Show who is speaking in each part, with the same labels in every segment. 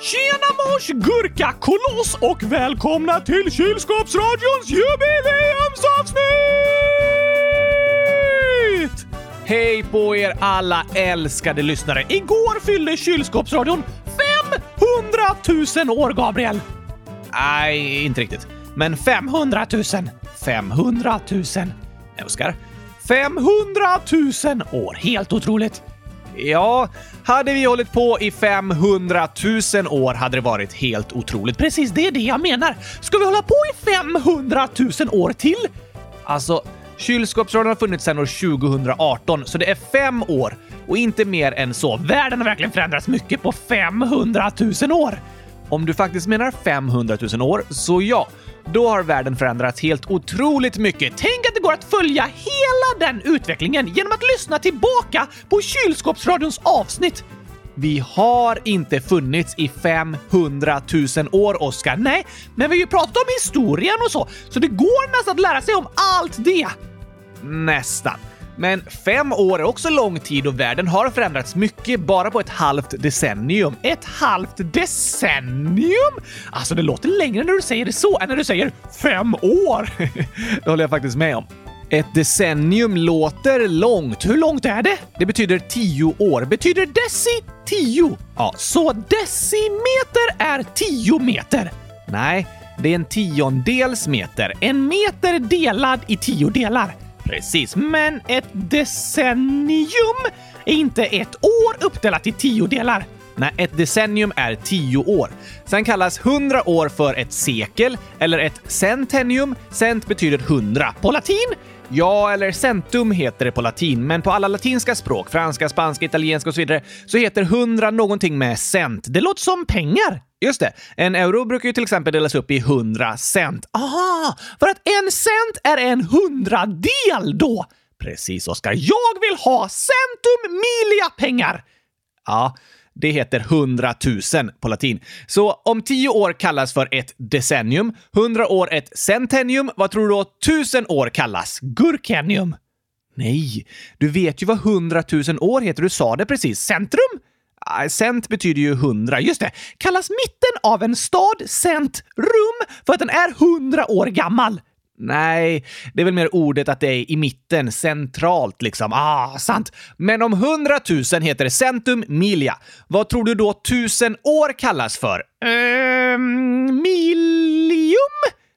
Speaker 1: Tjena mors gurkakoloss och välkomna till Kylskåpsradions jubileumsavsnitt! Hej på er alla älskade lyssnare! Igår fyllde Kylskåpsradion 500 000 år, Gabriel! Nej, inte riktigt. Men 500 000. 500 000. Nej, Oskar. 500 000 år. Helt otroligt. Ja, hade vi hållit på i 500 000 år hade det varit helt otroligt. Precis, det är det jag menar. Ska vi hålla på i 500 000 år till? Alltså, kylskåpsradion har funnits sedan år 2018, så det är fem år och inte mer än så. Världen har verkligen förändrats mycket på 500 000 år. Om du faktiskt menar 500 000 år, så ja, då har världen förändrats helt otroligt mycket. Tänk att det går att följa hela den utvecklingen genom att lyssna tillbaka på kylskåpsradions avsnitt. Vi har inte funnits i 500 000 år, Oskar. Nej, men vi har ju pratat om historien och så, så det går nästan att lära sig om allt det. Nästan. Men fem år är också lång tid och världen har förändrats mycket bara på ett halvt decennium. Ett halvt decennium? Alltså, det låter längre när du säger det så än när du säger fem år. det håller jag faktiskt med om. Ett decennium låter långt. Hur långt är det? Det betyder tio år. Betyder deci tio? Ja, så decimeter är tio meter. Nej, det är en tiondels meter. En meter delad i tio delar. Precis, men ett decennium är inte ett år uppdelat i tio delar. Nej, ett decennium är tio år. Sen kallas hundra år för ett sekel eller ett centennium. Cent betyder hundra. På latin? Ja, eller centum heter det på latin, men på alla latinska språk, franska, spanska, italienska och så vidare, så heter hundra någonting med cent. Det låter som pengar. Just det, en euro brukar ju till exempel delas upp i hundra cent. Aha, för att en cent är en hundradel då! Precis, Oskar. Jag vill ha centum milia pengar! Ja, det heter hundratusen på latin. Så om tio år kallas för ett decennium, hundra år ett centennium, vad tror du då tusen år kallas? Gurkennium? Nej, du vet ju vad hundratusen år heter. Du sa det precis. Centrum? Eh, cent betyder ju hundra. Just det. Kallas mitten av en stad centrum för att den är hundra år gammal? Nej, det är väl mer ordet att det är i mitten, centralt liksom. Ah, sant. Men om hundratusen heter det centum milia, vad tror du då tusen år kallas för? Ehm, millium?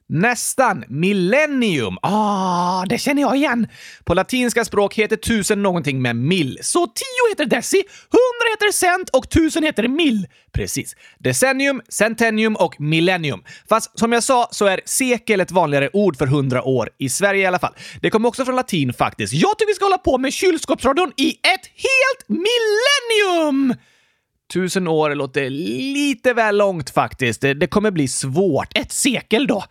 Speaker 1: Nästan. Millennium. Ah, det känner jag igen. På latinska språk heter tusen någonting med mill. Så tio heter deci, hundra heter cent och tusen heter mill. Precis. Decennium, centennium och millennium. Fast som jag sa så är sekel ett vanligare ord för hundra år, i Sverige i alla fall. Det kommer också från latin faktiskt. Jag tycker vi ska hålla på med kylskåpsradion i ett helt millennium! Tusen år låter lite väl långt faktiskt. Det, det kommer bli svårt. Ett sekel då.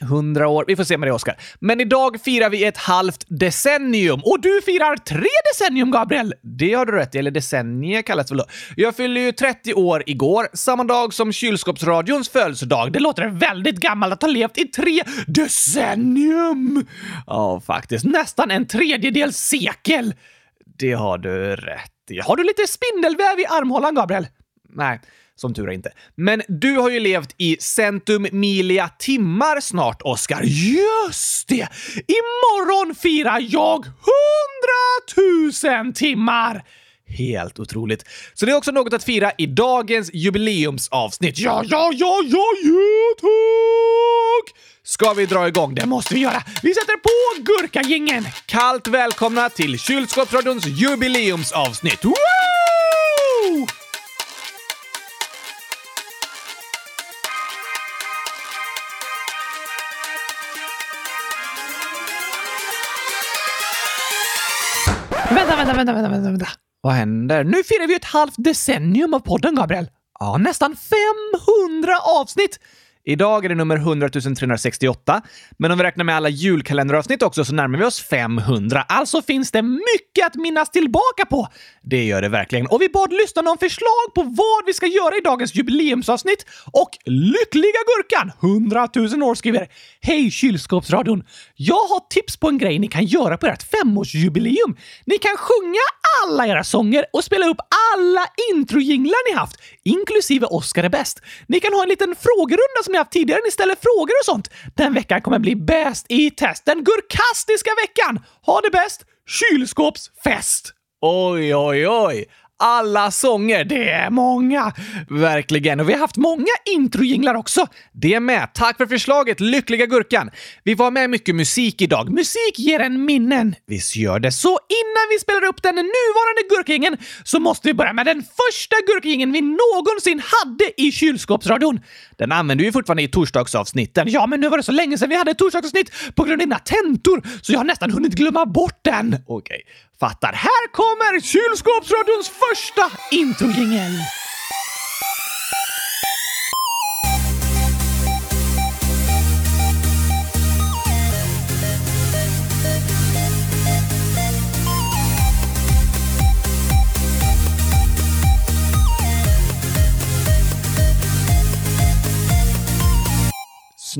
Speaker 1: Hundra år. Vi får se med det, Oskar. Men idag firar vi ett halvt decennium och du firar tre decennium, Gabriel! Det har du rätt i, eller decennier kallas det väl då. Jag fyllde ju 30 år igår, samma dag som kylskåpsradions födelsedag. Det låter väldigt gammalt att ha levt i tre decennium! Ja, faktiskt. Nästan en tredjedel sekel! Det har du rätt i. Har du lite spindelväv i armhålan, Gabriel? Nej, som tur är inte. Men du har ju levt i centum milia timmar snart, Oskar. Just det! Imorgon firar jag hundratusen timmar! Helt otroligt. Så det är också något att fira i dagens jubileumsavsnitt. Ja, ja, ja, ja, YouTube! Ska vi dra igång? Det måste vi göra. Vi sätter på gurkagingen. Kallt välkomna till Kylskåpsradions jubileumsavsnitt. Woo! Vänta, vänta, vänta, vänta, vänta. Vad händer? Nu firar vi ett halvt decennium av podden, Gabriel. Ja, nästan 500 avsnitt! Idag är det nummer 100 368, men om vi räknar med alla julkalenderavsnitt också så närmar vi oss 500. Alltså finns det mycket att minnas tillbaka på. Det gör det verkligen. Och vi bad lyssnarna om förslag på vad vi ska göra i dagens jubileumsavsnitt och Lyckliga Gurkan, 100 000 år, skriver Hej kylskåpsradion! Jag har tips på en grej ni kan göra på ert femårsjubileum. Ni kan sjunga alla era sånger och spela upp alla introjinglar ni haft, inklusive Oscar är bäst. Ni kan ha en liten frågerunda som ni haft tidigare. Ni ställer frågor och sånt. Den veckan kommer bli bäst i test. Den gurkastiska veckan! Ha det bäst! Kylskåpsfest! Oj, oj, oj! alla sånger. Det är många! Verkligen. Och vi har haft många introjinglar också. Det med. Tack för förslaget, Lyckliga Gurkan. Vi var med mycket musik idag. Musik ger en minnen. Visst gör det. Så innan vi spelar upp den nuvarande gurkingen så måste vi börja med den första gurkingen vi någonsin hade i kylskåpsradion. Den använder vi fortfarande i torsdagsavsnitten. Ja, men nu var det så länge sedan vi hade ett torsdagsavsnitt på grund av dina tentor, så jag har nästan hunnit glömma bort den. Okej, okay. fattar. Här kommer kylskåpsradions första introjingel.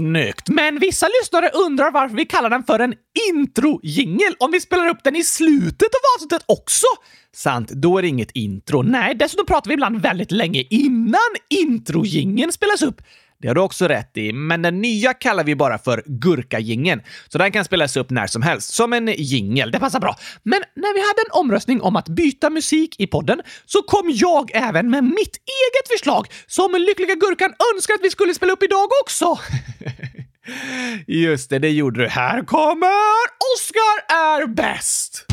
Speaker 1: Snyggt! Men vissa lyssnare undrar varför vi kallar den för en introjingel om vi spelar upp den i slutet av avsnittet också. Sant, då är det inget intro. Nej, dessutom pratar vi ibland väldigt länge innan intro-jingeln spelas upp. Det har du också rätt i, men den nya kallar vi bara för gurkagingen, så den kan spelas upp när som helst, som en jingel. Det passar bra. Men när vi hade en omröstning om att byta musik i podden så kom jag även med mitt eget förslag som Lyckliga Gurkan önskar att vi skulle spela upp idag också. Just det, det gjorde du. Här kommer Oscar är bäst!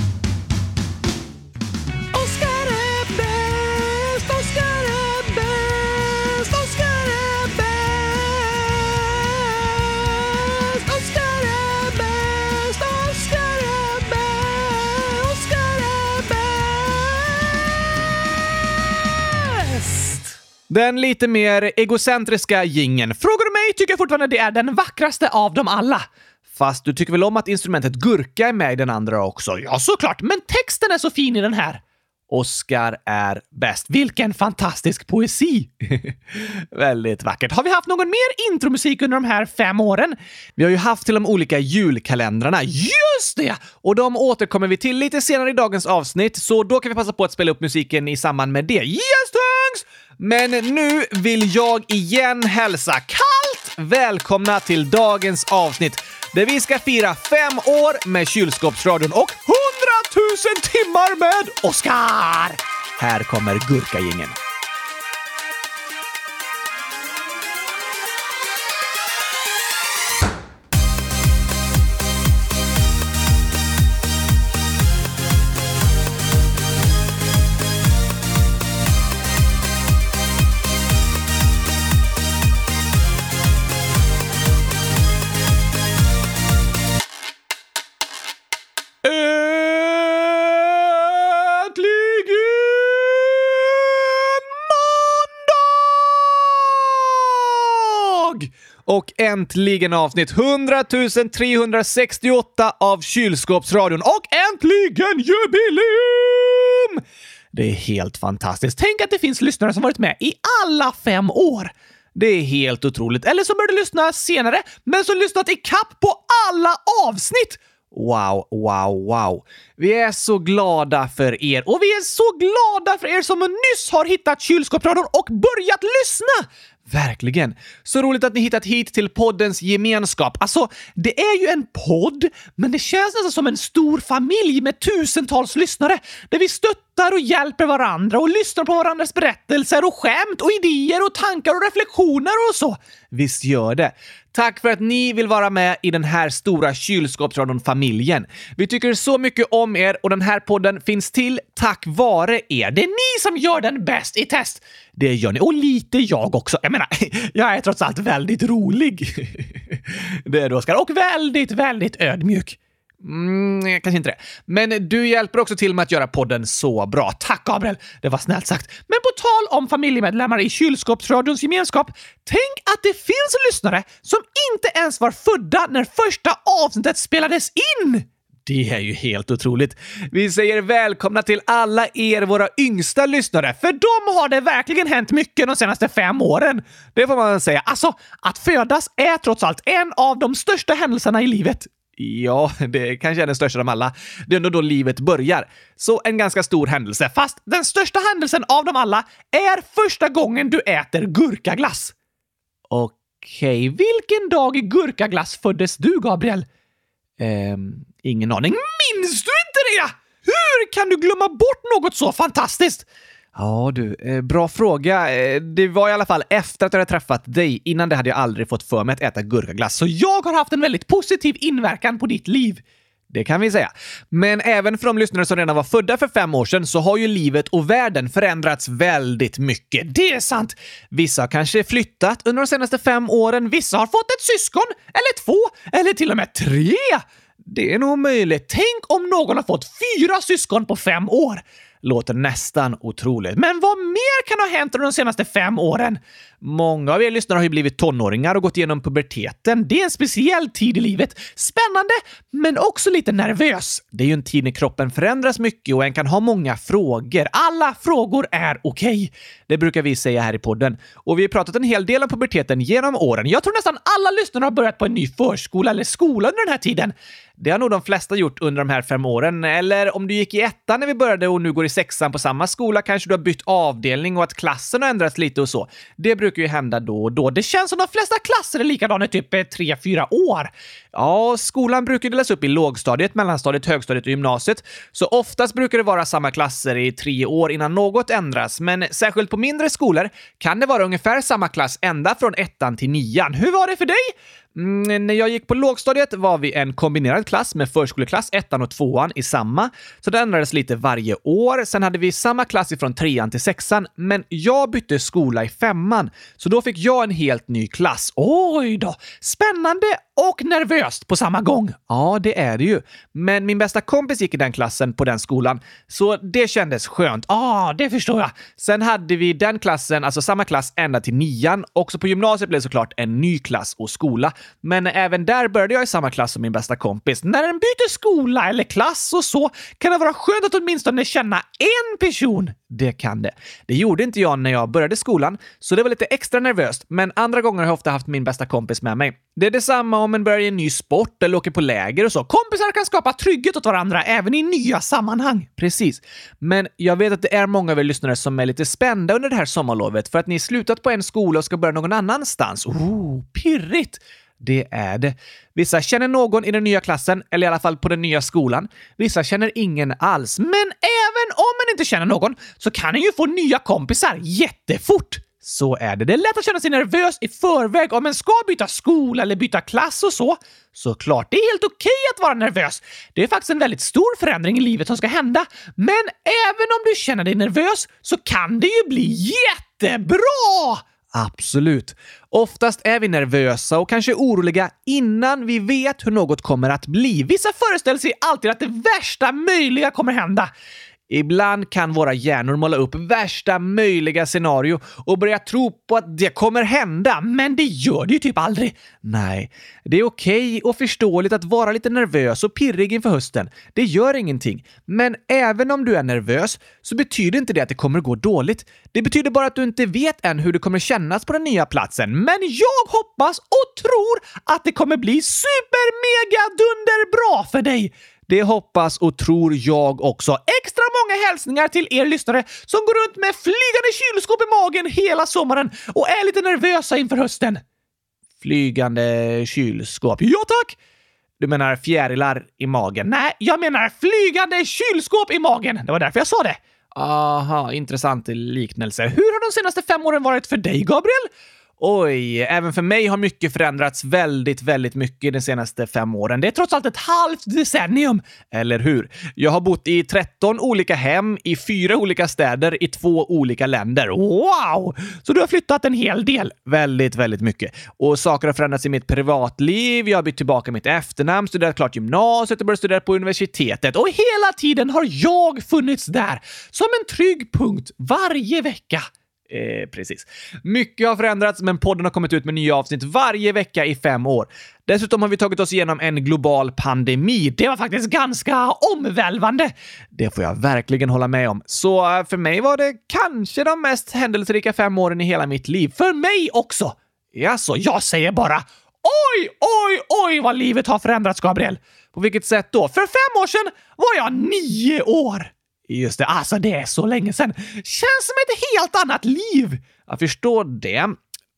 Speaker 1: Den lite mer egocentriska gingen. Frågar du mig tycker jag fortfarande det är den vackraste av dem alla. Fast du tycker väl om att instrumentet gurka är med i den andra också? Ja, såklart, men texten är så fin i den här. Oscar är bäst. Vilken fantastisk poesi! Väldigt vackert. Har vi haft någon mer intromusik under de här fem åren? Vi har ju haft till de olika julkalendrarna. Just det! Och de återkommer vi till lite senare i dagens avsnitt, så då kan vi passa på att spela upp musiken i samband med det. Just! Men nu vill jag igen hälsa kallt välkomna till dagens avsnitt där vi ska fira fem år med kylskåpsradion och hundratusen timmar med Oscar! Här kommer Gurkagängen. Och äntligen avsnitt 100 368 av Kylskåpsradion och äntligen jubileum! Det är helt fantastiskt. Tänk att det finns lyssnare som varit med i alla fem år. Det är helt otroligt. Eller så började lyssna senare, men som lyssnat i kapp på alla avsnitt. Wow, wow, wow. Vi är så glada för er och vi är så glada för er som nyss har hittat kylskåpsradion och börjat lyssna! Verkligen. Så roligt att ni hittat hit till poddens gemenskap. Alltså, det är ju en podd, men det känns nästan som en stor familj med tusentals lyssnare där vi stöttar och hjälper varandra och lyssnar på varandras berättelser och skämt och idéer och tankar och reflektioner och så. Visst gör det. Tack för att ni vill vara med i den här stora kylskåpsradion-familjen. Vi tycker så mycket om er och den här podden finns till tack vare er. Det är ni som gör den bäst i test. Det gör ni. Och lite jag också. Jag menar, jag är trots allt väldigt rolig. Det är du, Oskar. Och väldigt, väldigt ödmjuk. Mm, kanske inte det. Men du hjälper också till med att göra podden så bra. Tack Gabriel! Det var snällt sagt. Men på tal om familjemedlemmar i kylskåpsradions gemenskap, tänk att det finns lyssnare som inte ens var födda när första avsnittet spelades in! Det är ju helt otroligt. Vi säger välkomna till alla er, våra yngsta lyssnare, för de har det verkligen hänt mycket de senaste fem åren. Det får man säga. Alltså, att födas är trots allt en av de största händelserna i livet. Ja, det kanske är den största av alla. Det är ändå då livet börjar. Så en ganska stor händelse. Fast den största händelsen av dem alla är första gången du äter gurkaglass. Okej, vilken dag i gurkaglass föddes du, Gabriel? Ehm, ingen aning. Minns du inte det? Hur kan du glömma bort något så fantastiskt? Ja du, eh, bra fråga. Eh, det var i alla fall efter att jag hade träffat dig. Innan det hade jag aldrig fått för mig att äta gurkaglass, så jag har haft en väldigt positiv inverkan på ditt liv. Det kan vi säga. Men även för de lyssnare som redan var födda för fem år sedan så har ju livet och världen förändrats väldigt mycket. Det är sant! Vissa har kanske flyttat under de senaste fem åren, vissa har fått ett syskon, eller två, eller till och med tre. Det är nog möjligt. Tänk om någon har fått fyra syskon på fem år! Låter nästan otroligt. Men vad mer kan ha hänt under de senaste fem åren? Många av er lyssnare har ju blivit tonåringar och gått igenom puberteten. Det är en speciell tid i livet. Spännande, men också lite nervös. Det är ju en tid när kroppen förändras mycket och en kan ha många frågor. Alla frågor är okej. Okay. Det brukar vi säga här i podden. Och vi har pratat en hel del om puberteten genom åren. Jag tror nästan alla lyssnare har börjat på en ny förskola eller skola under den här tiden. Det har nog de flesta gjort under de här fem åren. Eller om du gick i ettan när vi började och nu går i sexan på samma skola kanske du har bytt avdelning och att klassen har ändrats lite och så. Det brukar ju hända då och då. Det känns som de flesta klasser är likadana i typ eh, tre, fyra år. Ja, skolan brukar delas upp i lågstadiet, mellanstadiet, högstadiet och gymnasiet. Så oftast brukar det vara samma klasser i tre år innan något ändras. Men särskilt på mindre skolor kan det vara ungefär samma klass ända från ettan till nian. Hur var det för dig? Mm, när jag gick på lågstadiet var vi en kombinerad klass med förskoleklass, ettan och tvåan i samma. Så det ändrades lite varje år. Sen hade vi samma klass ifrån trean till sexan, men jag bytte skola i femman. Så då fick jag en helt ny klass. Oj då! Spännande och nervöst på samma gång. Ja, det är det ju. Men min bästa kompis gick i den klassen på den skolan, så det kändes skönt. Ja, ah, det förstår jag. Sen hade vi den klassen, alltså samma klass ända till nian. Också på gymnasiet blev det såklart en ny klass och skola. Men även där började jag i samma klass som min bästa kompis. När en byter skola eller klass och så kan det vara skönt att åtminstone känna en person. Det kan det. Det gjorde inte jag när jag började skolan, så det var lite extra nervöst. Men andra gånger har jag ofta haft min bästa kompis med mig. Det är detsamma om en börjar i en ny sport eller åker på läger och så. Kompisar kan skapa trygghet åt varandra även i nya sammanhang. Precis. Men jag vet att det är många av er lyssnare som är lite spända under det här sommarlovet för att ni slutat på en skola och ska börja någon annanstans. Oh, pirrigt! Det är det. Vissa känner någon i den nya klassen, eller i alla fall på den nya skolan. Vissa känner ingen alls. Men inte känner någon så kan en ju få nya kompisar jättefort. Så är det. Det är lätt att känna sig nervös i förväg om en ska byta skola eller byta klass och så. Såklart, det är helt okej okay att vara nervös. Det är faktiskt en väldigt stor förändring i livet som ska hända. Men även om du känner dig nervös så kan det ju bli jättebra! Absolut. Oftast är vi nervösa och kanske oroliga innan vi vet hur något kommer att bli. Vissa föreställer sig alltid att det värsta möjliga kommer hända. Ibland kan våra hjärnor måla upp värsta möjliga scenario och börja tro på att det kommer hända, men det gör det ju typ aldrig. Nej, det är okej okay och förståeligt att vara lite nervös och pirrig inför hösten. Det gör ingenting. Men även om du är nervös så betyder inte det att det kommer gå dåligt. Det betyder bara att du inte vet än hur det kommer kännas på den nya platsen. Men jag hoppas och tror att det kommer bli super mega dunder bra för dig! Det hoppas och tror jag också. Extra många hälsningar till er lyssnare som går runt med flygande kylskåp i magen hela sommaren och är lite nervösa inför hösten. Flygande kylskåp. Ja tack! Du menar fjärilar i magen? Nej, jag menar flygande kylskåp i magen. Det var därför jag sa det. Aha, intressant liknelse. Hur har de senaste fem åren varit för dig, Gabriel? Oj, även för mig har mycket förändrats väldigt, väldigt mycket de senaste fem åren. Det är trots allt ett halvt decennium, eller hur? Jag har bott i 13 olika hem, i fyra olika städer, i två olika länder. Wow! Så du har flyttat en hel del? Väldigt, väldigt mycket. Och saker har förändrats i mitt privatliv, jag har bytt tillbaka mitt efternamn, studerat klart gymnasiet och börjat studera på universitetet. Och hela tiden har jag funnits där, som en trygg punkt varje vecka. Eh, precis. Mycket har förändrats, men podden har kommit ut med nya avsnitt varje vecka i fem år. Dessutom har vi tagit oss igenom en global pandemi. Det var faktiskt ganska omvälvande. Det får jag verkligen hålla med om. Så eh, för mig var det kanske de mest händelserika fem åren i hela mitt liv. För mig också! Jaså, jag säger bara Oj, oj, oj vad livet har förändrats, Gabriel! På vilket sätt då? För fem år sedan var jag nio år! Just det, alltså det är så länge sedan. Känns som ett helt annat liv. Jag förstår det.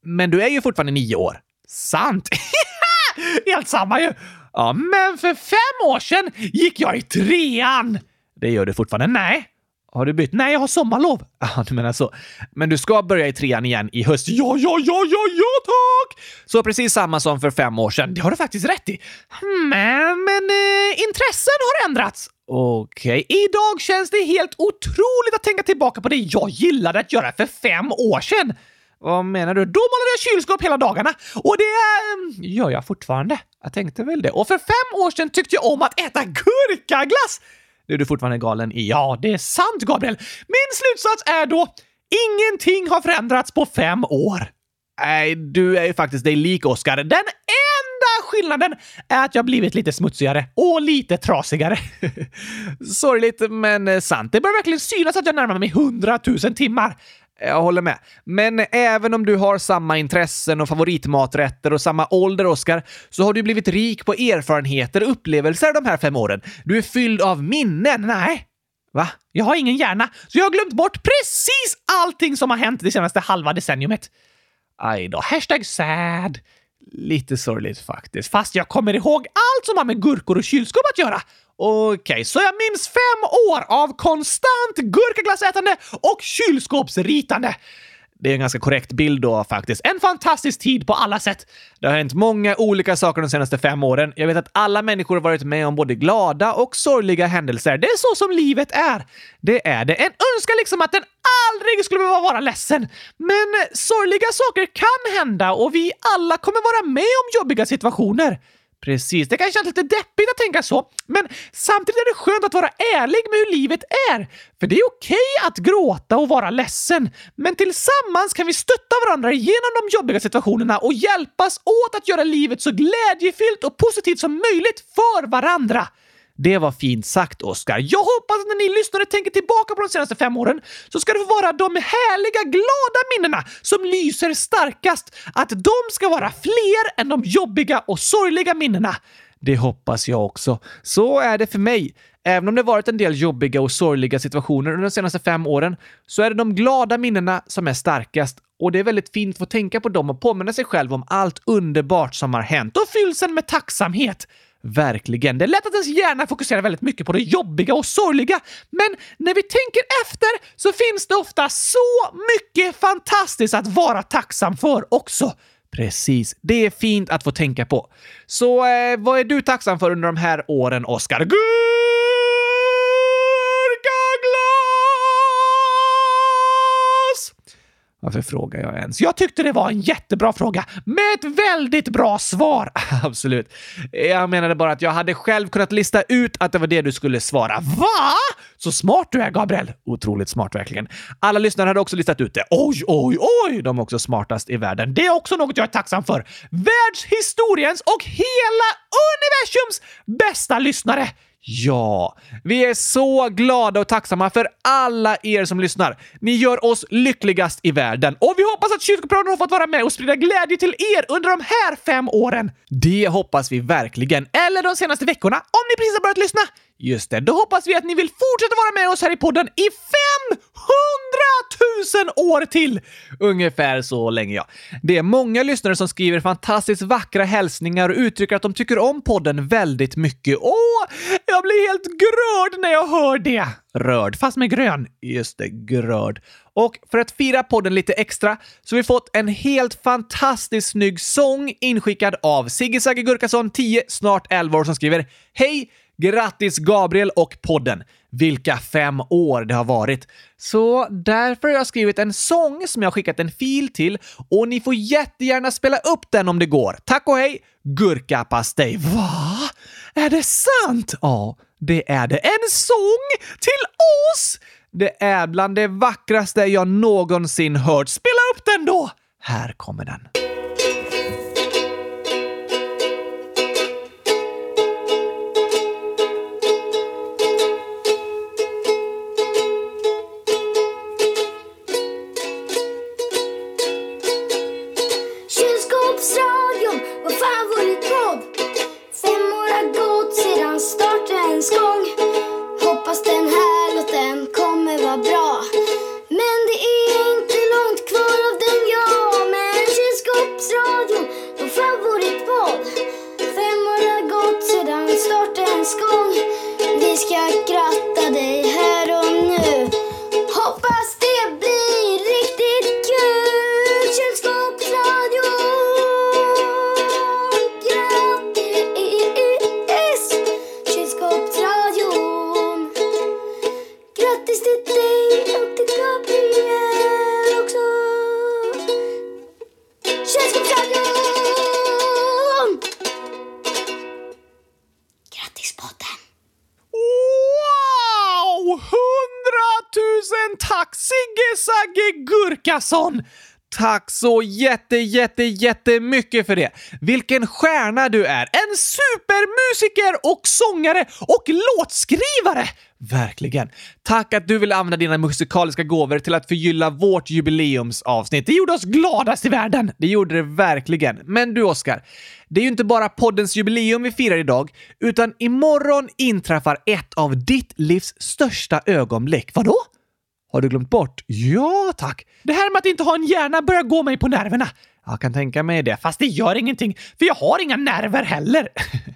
Speaker 1: Men du är ju fortfarande nio år. Sant! helt samma ju. Ja, men för fem år sedan gick jag i trean. Det gör du fortfarande? Nej. Har du bytt? Nej, jag har sommarlov. Ja, du menar så. Men du ska börja i trean igen i höst? Ja, ja, ja, ja, ja, tack! Så precis samma som för fem år sedan. Det har du faktiskt rätt i. Men, men eh, intressen har ändrats. Okej, okay. idag känns det helt otroligt att tänka tillbaka på det jag gillade att göra för fem år sedan. Vad menar du? Då målade jag kylskåp hela dagarna och det äh, gör jag fortfarande. Jag tänkte väl det. Och för fem år sedan tyckte jag om att äta gurkaglass. Det är du fortfarande galen i. Ja, det är sant, Gabriel. Min slutsats är då ingenting har förändrats på fem år. Nej, du är ju faktiskt dig lik, Oscar. Den enda skillnaden är att jag blivit lite smutsigare och lite trasigare. Sorgligt, men sant. Det börjar verkligen synas att jag närmar mig 100 000 timmar. Jag håller med. Men även om du har samma intressen och favoritmaträtter och samma ålder, Oskar, så har du blivit rik på erfarenheter och upplevelser de här fem åren. Du är fylld av minnen. Nej. Va? Jag har ingen hjärna, så jag har glömt bort precis allting som har hänt det senaste halva decenniumet. Aj då. Hashtag sad. Lite sorgligt faktiskt. Fast jag kommer ihåg allt som har med gurkor och kylskåp att göra. Okej, okay, så jag minns fem år av konstant gurkaglassätande och kylskåpsritande. Det är en ganska korrekt bild då faktiskt. En fantastisk tid på alla sätt. Det har hänt många olika saker de senaste fem åren. Jag vet att alla människor har varit med om både glada och sorgliga händelser. Det är så som livet är. Det är det. En önskan liksom att den aldrig skulle behöva vara ledsen. Men sorgliga saker kan hända och vi alla kommer vara med om jobbiga situationer. Precis, det kan kännas lite deppigt att tänka så, men samtidigt är det skönt att vara ärlig med hur livet är. För det är okej att gråta och vara ledsen, men tillsammans kan vi stötta varandra genom de jobbiga situationerna och hjälpas åt att göra livet så glädjefyllt och positivt som möjligt för varandra. Det var fint sagt, Oskar. Jag hoppas att när ni lyssnare tänker tillbaka på de senaste fem åren så ska det få vara de härliga, glada minnena som lyser starkast. Att de ska vara fler än de jobbiga och sorgliga minnena. Det hoppas jag också. Så är det för mig. Även om det varit en del jobbiga och sorgliga situationer under de senaste fem åren så är det de glada minnena som är starkast och det är väldigt fint att få tänka på dem och påminna sig själv om allt underbart som har hänt och fylls en med tacksamhet. Verkligen. Det är lätt att ens hjärna fokuserar väldigt mycket på det jobbiga och sorgliga, men när vi tänker efter så finns det ofta så mycket fantastiskt att vara tacksam för också. Precis. Det är fint att få tänka på. Så eh, vad är du tacksam för under de här åren, Oskar? Varför frågar jag ens? Jag tyckte det var en jättebra fråga med ett väldigt bra svar. Absolut. Jag menade bara att jag hade själv kunnat lista ut att det var det du skulle svara. Va? Så smart du är, Gabriel! Otroligt smart, verkligen. Alla lyssnare hade också listat ut det. Oj, oj, oj! De är också smartast i världen. Det är också något jag är tacksam för. Världshistoriens och hela universums bästa lyssnare! Ja, vi är så glada och tacksamma för alla er som lyssnar. Ni gör oss lyckligast i världen och vi hoppas att kyrkopraden har fått vara med och sprida glädje till er under de här fem åren. Det hoppas vi verkligen. Eller de senaste veckorna, om ni precis har börjat lyssna. Just det, då hoppas vi att ni vill fortsätta vara med oss här i podden i 500 000 år till! Ungefär så länge, ja. Det är många lyssnare som skriver fantastiskt vackra hälsningar och uttrycker att de tycker om podden väldigt mycket. Åh, jag blir helt grörd när jag hör det! Rörd, fast med grön. Just det, grörd. Och för att fira podden lite extra så har vi fått en helt fantastiskt snygg sång inskickad av Sigge Sagge Gurkason, 10, snart 11 år, som skriver Hej! Grattis Gabriel och podden! Vilka fem år det har varit! Så därför har jag skrivit en sång som jag har skickat en fil till och ni får jättegärna spela upp den om det går. Tack och hej! Gurkapastej. Va? Är det sant? Ja, det är det. En sång till oss! Det är bland det vackraste jag någonsin hört. Spela upp den då! Här kommer den. Gurkason! Tack så jätte, jätte, jättemycket för det! Vilken stjärna du är! En supermusiker och sångare och låtskrivare! Verkligen. Tack att du vill använda dina musikaliska gåvor till att förgylla vårt jubileumsavsnitt. Det gjorde oss gladast i världen. Det gjorde det verkligen. Men du, Oskar, det är ju inte bara poddens jubileum vi firar idag, utan imorgon inträffar ett av ditt livs största ögonblick. Vadå? Har du glömt bort? Ja, tack. Det här med att inte ha en hjärna börjar gå mig på nerverna. Jag kan tänka mig det, fast det gör ingenting, för jag har inga nerver heller.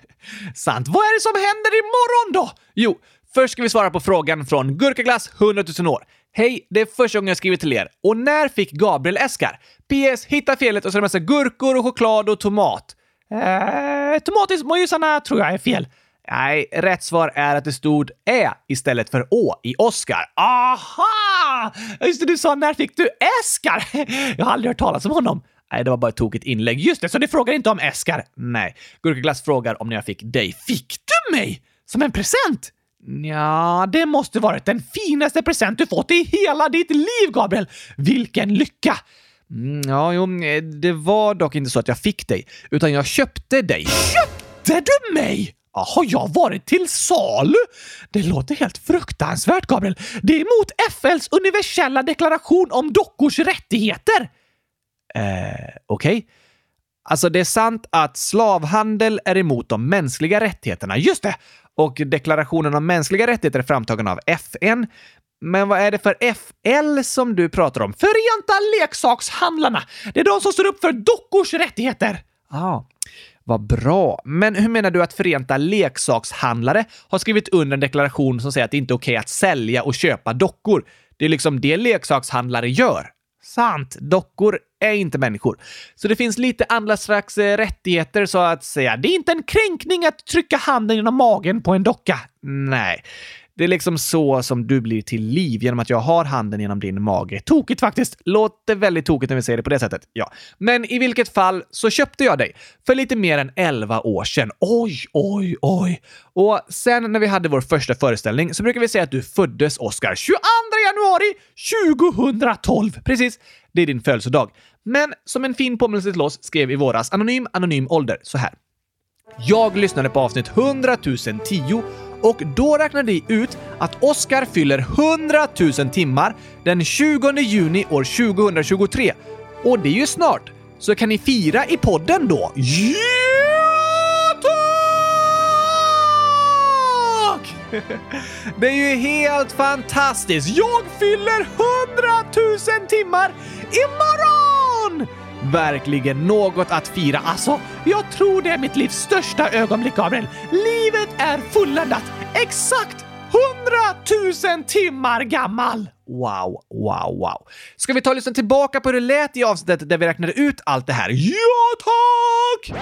Speaker 1: Sant. Vad är det som händer imorgon då? Jo, först ska vi svara på frågan från Gurkaglass 100 000 år. Hej, det är första gången jag skriver till er. Och när fick Gabriel Eskar? PS, hitta felet och så är det massa gurkor och choklad och tomat. Eh, tomatismojisarna tror jag är fel. Nej, rätt svar är att det stod Ä istället för Å i Oscar. Aha! Just det, du sa när fick du Eskar? Jag har aldrig hört talas om honom. Nej, det var bara ett tokigt inlägg. Just det, så ni frågar inte om Eskar? Nej. Gurkaglass frågar om när jag fick dig. Fick du mig? Som en present? Ja, det måste varit den finaste present du fått i hela ditt liv, Gabriel! Vilken lycka! Mm, ja, jo, mm, det var dock inte så att jag fick dig, utan jag köpte dig. Köpte du mig? Har jag varit till salu? Det låter helt fruktansvärt, Gabriel. Det är emot FLs universella deklaration om dockors rättigheter. Eh, okej. Alltså, det är sant att slavhandel är emot de mänskliga rättigheterna. Just det! Och deklarationen om mänskliga rättigheter är framtagen av FN. Men vad är det för FL som du pratar om? Förenta leksakshandlarna! Det är de som står upp för dockors rättigheter! Ah, vad bra. Men hur menar du att Förenta leksakshandlare har skrivit under en deklaration som säger att det inte är okej att sälja och köpa dockor? Det är liksom det leksakshandlare gör. Sant. Dockor är inte människor. Så det finns lite andra slags eh, rättigheter så att säga. Det är inte en kränkning att trycka handen genom magen på en docka. Nej. Det är liksom så som du blir till liv genom att jag har handen genom din mage. Tokigt faktiskt. Låter väldigt tokigt när vi säger det på det sättet. Ja. Men i vilket fall så köpte jag dig för lite mer än 11 år sedan. Oj, oj, oj. Och sen när vi hade vår första föreställning så brukar vi säga att du föddes, Oscar, 22 januari 2012. Precis. Det är din födelsedag. Men som en fin påminnelse till oss skrev i våras Anonym Anonym Ålder så här. Jag lyssnade på avsnitt 100 010 och då räknade vi ut att Oscar fyller 100 000 timmar den 20 juni år 2023. Och det är ju snart. Så kan ni fira i podden då? Ja, tack! Det är ju helt fantastiskt! Jag fyller 100 000 timmar imorgon! Verkligen något att fira. Alltså, jag tror det är mitt livs största ögonblick, Gabriel. Livet är fulländat. Exakt 100 000 timmar gammal! Wow, wow, wow. Ska vi ta och lyssna tillbaka på hur det lät i avsnittet där vi räknade ut allt det här? Ja, tack!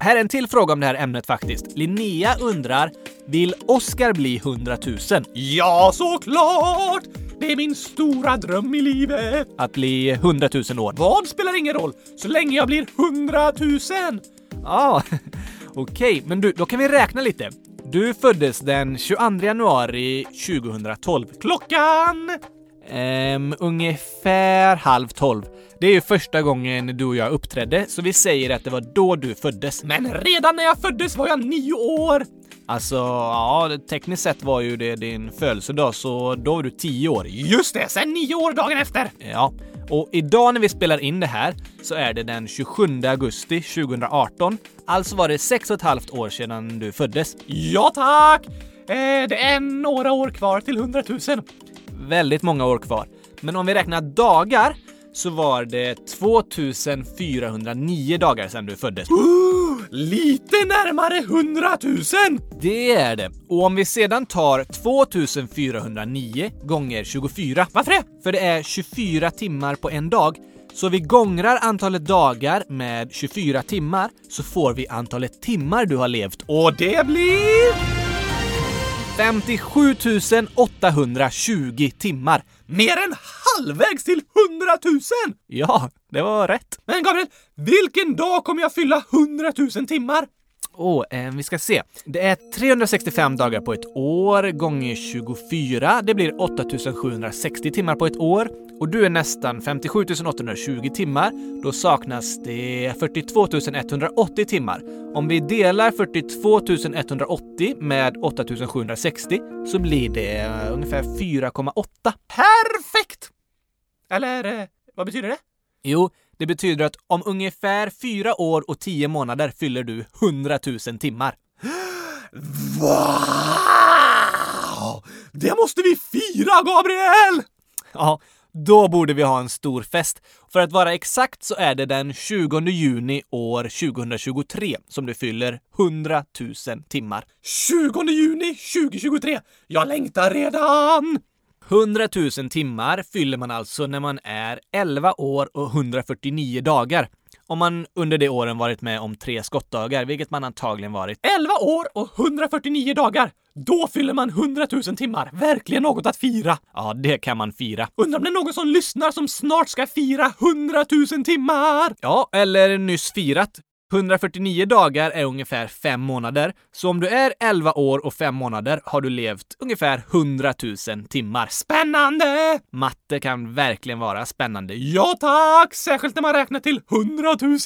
Speaker 2: Här är en till fråga om det här ämnet faktiskt. Linnea undrar, vill Oscar bli 100 000?
Speaker 1: Ja, såklart! Det är min stora dröm i livet.
Speaker 2: Att bli 100 000 år?
Speaker 1: Vad spelar ingen roll, så länge jag blir 100 000.
Speaker 2: Ja, okej, men du, då kan vi räkna lite. Du föddes den 22 januari 2012.
Speaker 1: Klockan?
Speaker 2: Ehm, ungefär halv tolv. Det är ju första gången du och jag uppträdde, så vi säger att det var då du föddes.
Speaker 1: Men redan när jag föddes var jag nio år.
Speaker 2: Alltså, ja, tekniskt sett var ju det din födelsedag, så då var du tio år.
Speaker 1: Just det, sen nio år dagen efter.
Speaker 2: Ja, och idag när vi spelar in det här så är det den 27 augusti 2018. Alltså var det sex och ett halvt år sedan du föddes.
Speaker 1: Ja tack! Eh, det är några år kvar till 100 000.
Speaker 2: Väldigt många år kvar. Men om vi räknar dagar så var det 2409 dagar sedan du föddes.
Speaker 1: Lite närmare 100 000!
Speaker 2: Det är det. Och om vi sedan tar 2409 gånger 24.
Speaker 1: Varför det?
Speaker 2: För det är 24 timmar på en dag. Så vi gångrar antalet dagar med 24 timmar så får vi antalet timmar du har levt.
Speaker 1: Och det blir...
Speaker 2: 57 820 timmar.
Speaker 1: Mer än halvvägs till 100 000!
Speaker 2: Ja, det var rätt.
Speaker 1: Men Gabriel, vilken dag kommer jag fylla 100 000 timmar?
Speaker 2: Åh, oh, eh, vi ska se. Det är 365 dagar på ett år gånger 24. Det blir 8760 timmar på ett år. Och du är nästan 57 820 timmar. Då saknas det 42 180 timmar. Om vi delar 42 180 med 8760 så blir det eh, ungefär 4,8.
Speaker 1: Perfekt! Eller, eh, vad betyder det?
Speaker 2: Jo, det betyder att om ungefär fyra år och tio månader fyller du 100 000 timmar.
Speaker 1: Wow! Det måste vi fira, Gabriel!
Speaker 2: Ja, då borde vi ha en stor fest. För att vara exakt så är det den 20 juni år 2023 som du fyller 100 000 timmar.
Speaker 1: 20 juni 2023! Jag längtar redan!
Speaker 2: 100 000 timmar fyller man alltså när man är 11 år och 149 dagar. Om man under de åren varit med om tre skottdagar, vilket man antagligen varit.
Speaker 1: 11 år och 149 dagar! Då fyller man 100 000 timmar. Verkligen något att fira.
Speaker 2: Ja, det kan man fira.
Speaker 1: Undrar om det är någon som lyssnar som snart ska fira 100 000 timmar?
Speaker 2: Ja, eller nyss firat. 149 dagar är ungefär 5 månader, så om du är 11 år och 5 månader har du levt ungefär 100 000 timmar.
Speaker 1: Spännande!
Speaker 2: Matte kan verkligen vara spännande.
Speaker 1: Ja tack! Särskilt när man räknar till 100 000!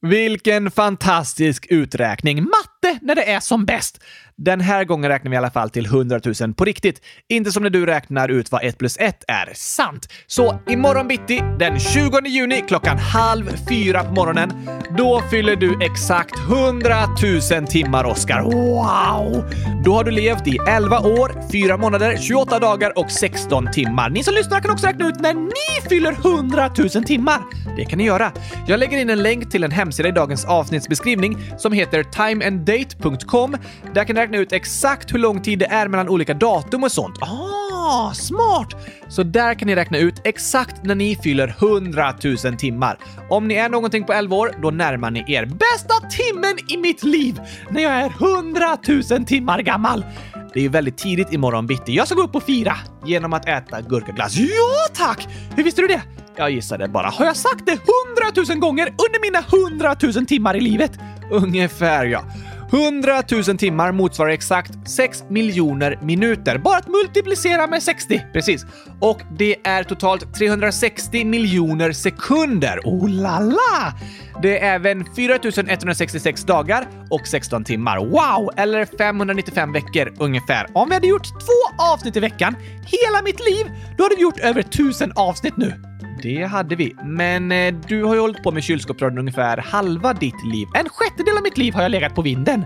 Speaker 1: Vilken fantastisk uträkning! Matte när det är som bäst! Den här gången räknar vi i alla fall till 100 000 på riktigt. Inte som när du räknar ut vad 1 plus 1 är. Sant! Så imorgon bitti, den 20 juni klockan halv fyra på morgonen, då fyller du exakt 100 000 timmar, Oscar. Wow! Då har du levt i 11 år, 4 månader, 28 dagar och 16 timmar. Ni som lyssnar kan också räkna ut när ni fyller 100 000 timmar. Det kan ni göra. Jag lägger in en länk till en hemsida i dagens avsnittsbeskrivning som heter Time and date.com. Där kan ni räkna ut exakt hur lång tid det är mellan olika datum och sånt. Ah, smart! Så där kan ni räkna ut exakt när ni fyller 100 000 timmar. Om ni är någonting på 11 år, då närmar ni er bästa timmen i mitt liv när jag är 100 000 timmar gammal. Det är ju väldigt tidigt imorgon bitti. Jag ska gå upp och fira genom att äta gurkaglass. Ja, tack! Hur visste du det? Jag gissade bara. Har jag sagt det hundratusen gånger under mina hundratusen timmar i livet? Ungefär ja. 100 000 timmar motsvarar exakt 6 miljoner minuter. Bara att multiplicera med 60, precis. Och det är totalt 360 miljoner sekunder. Oh la la! Det är även 4166 dagar och 16 timmar. Wow! Eller 595 veckor ungefär. Om vi hade gjort två avsnitt i veckan hela mitt liv, då hade vi gjort över 1000 avsnitt nu. Det hade vi. Men eh, du har ju hållit på med kylskåpsradion ungefär halva ditt liv. En sjättedel av mitt liv har jag legat på vinden.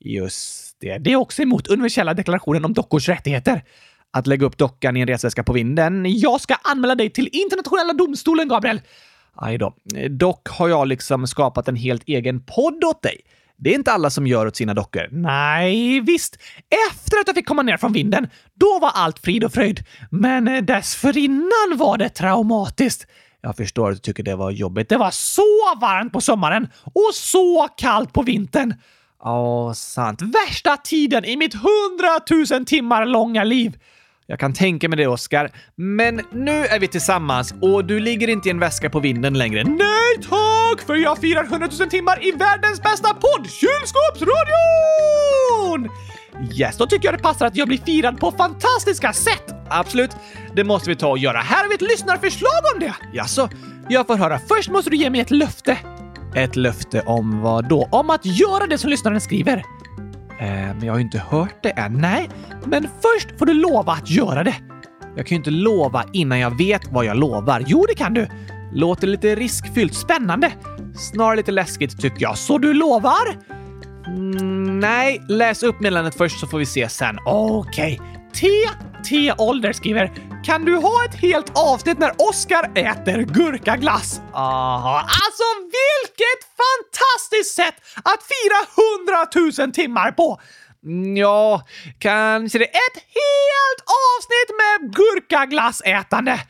Speaker 1: Just det. Det är också emot universella deklarationen om dockors rättigheter. Att lägga upp dockan i en resväska på vinden. Jag ska anmäla dig till internationella domstolen, Gabriel! Aj då. Dock har jag liksom skapat en helt egen podd åt dig. Det är inte alla som gör åt sina dockor. Nej, visst. Efter att jag fick komma ner från vinden, då var allt frid och fröjd. Men eh, dessförinnan var det traumatiskt. Jag förstår att du tycker det var jobbigt. Det var så varmt på sommaren och så kallt på vintern. Ja, sant. Värsta tiden i mitt hundratusen timmar långa liv. Jag kan tänka mig det, Oscar. Men nu är vi tillsammans och du ligger inte i en väska på vinden längre. Nej tack! För jag firar 100 000 timmar i världens bästa podd, Kylskåpsradion! Yes, då tycker jag det passar att jag blir firad på fantastiska sätt. Absolut, det måste vi ta och göra. Här har vi ett lyssnarförslag om det. Jaså? Jag får höra. Först måste du ge mig ett löfte. Ett löfte om vad då? Om att göra det som lyssnaren skriver. Eh, men jag har ju inte hört det än. Nej, men först får du lova att göra det. Jag kan ju inte lova innan jag vet vad jag lovar. Jo, det kan du. Låter lite riskfyllt. Spännande. Snarare lite läskigt tycker jag. Så du lovar? Mm, nej, läs upp meddelandet först så får vi se sen. Okej. Okay. TT Ålder skriver “Kan du ha ett helt avsnitt när Oscar äter gurkaglass?” Aha, alltså vilket fantastiskt sätt att fira hundratusen timmar på! Ja, kanske det är ett helt avsnitt med gurkaglassätande.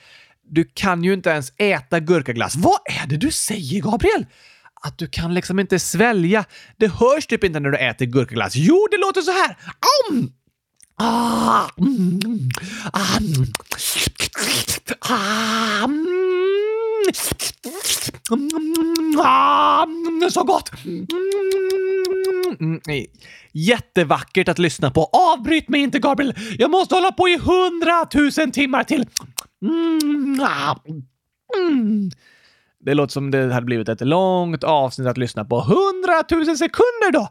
Speaker 1: Du kan ju inte ens äta gurkaglass. Vad är det du säger, Gabriel? Att du kan liksom inte svälja. Det hörs typ inte när du äter gurkaglass. Jo, det låter så här. Om! Ah, mm, ah, mm. ah, mm. ah, mm. ah, ah så gott! Mm, jättevackert att lyssna på. Avbryt mig inte, Gabriel! Jag måste hålla på i hundratusen timmar till. Ah, det låter som det hade blivit ett långt avsnitt att lyssna på. Hundratusen sekunder då!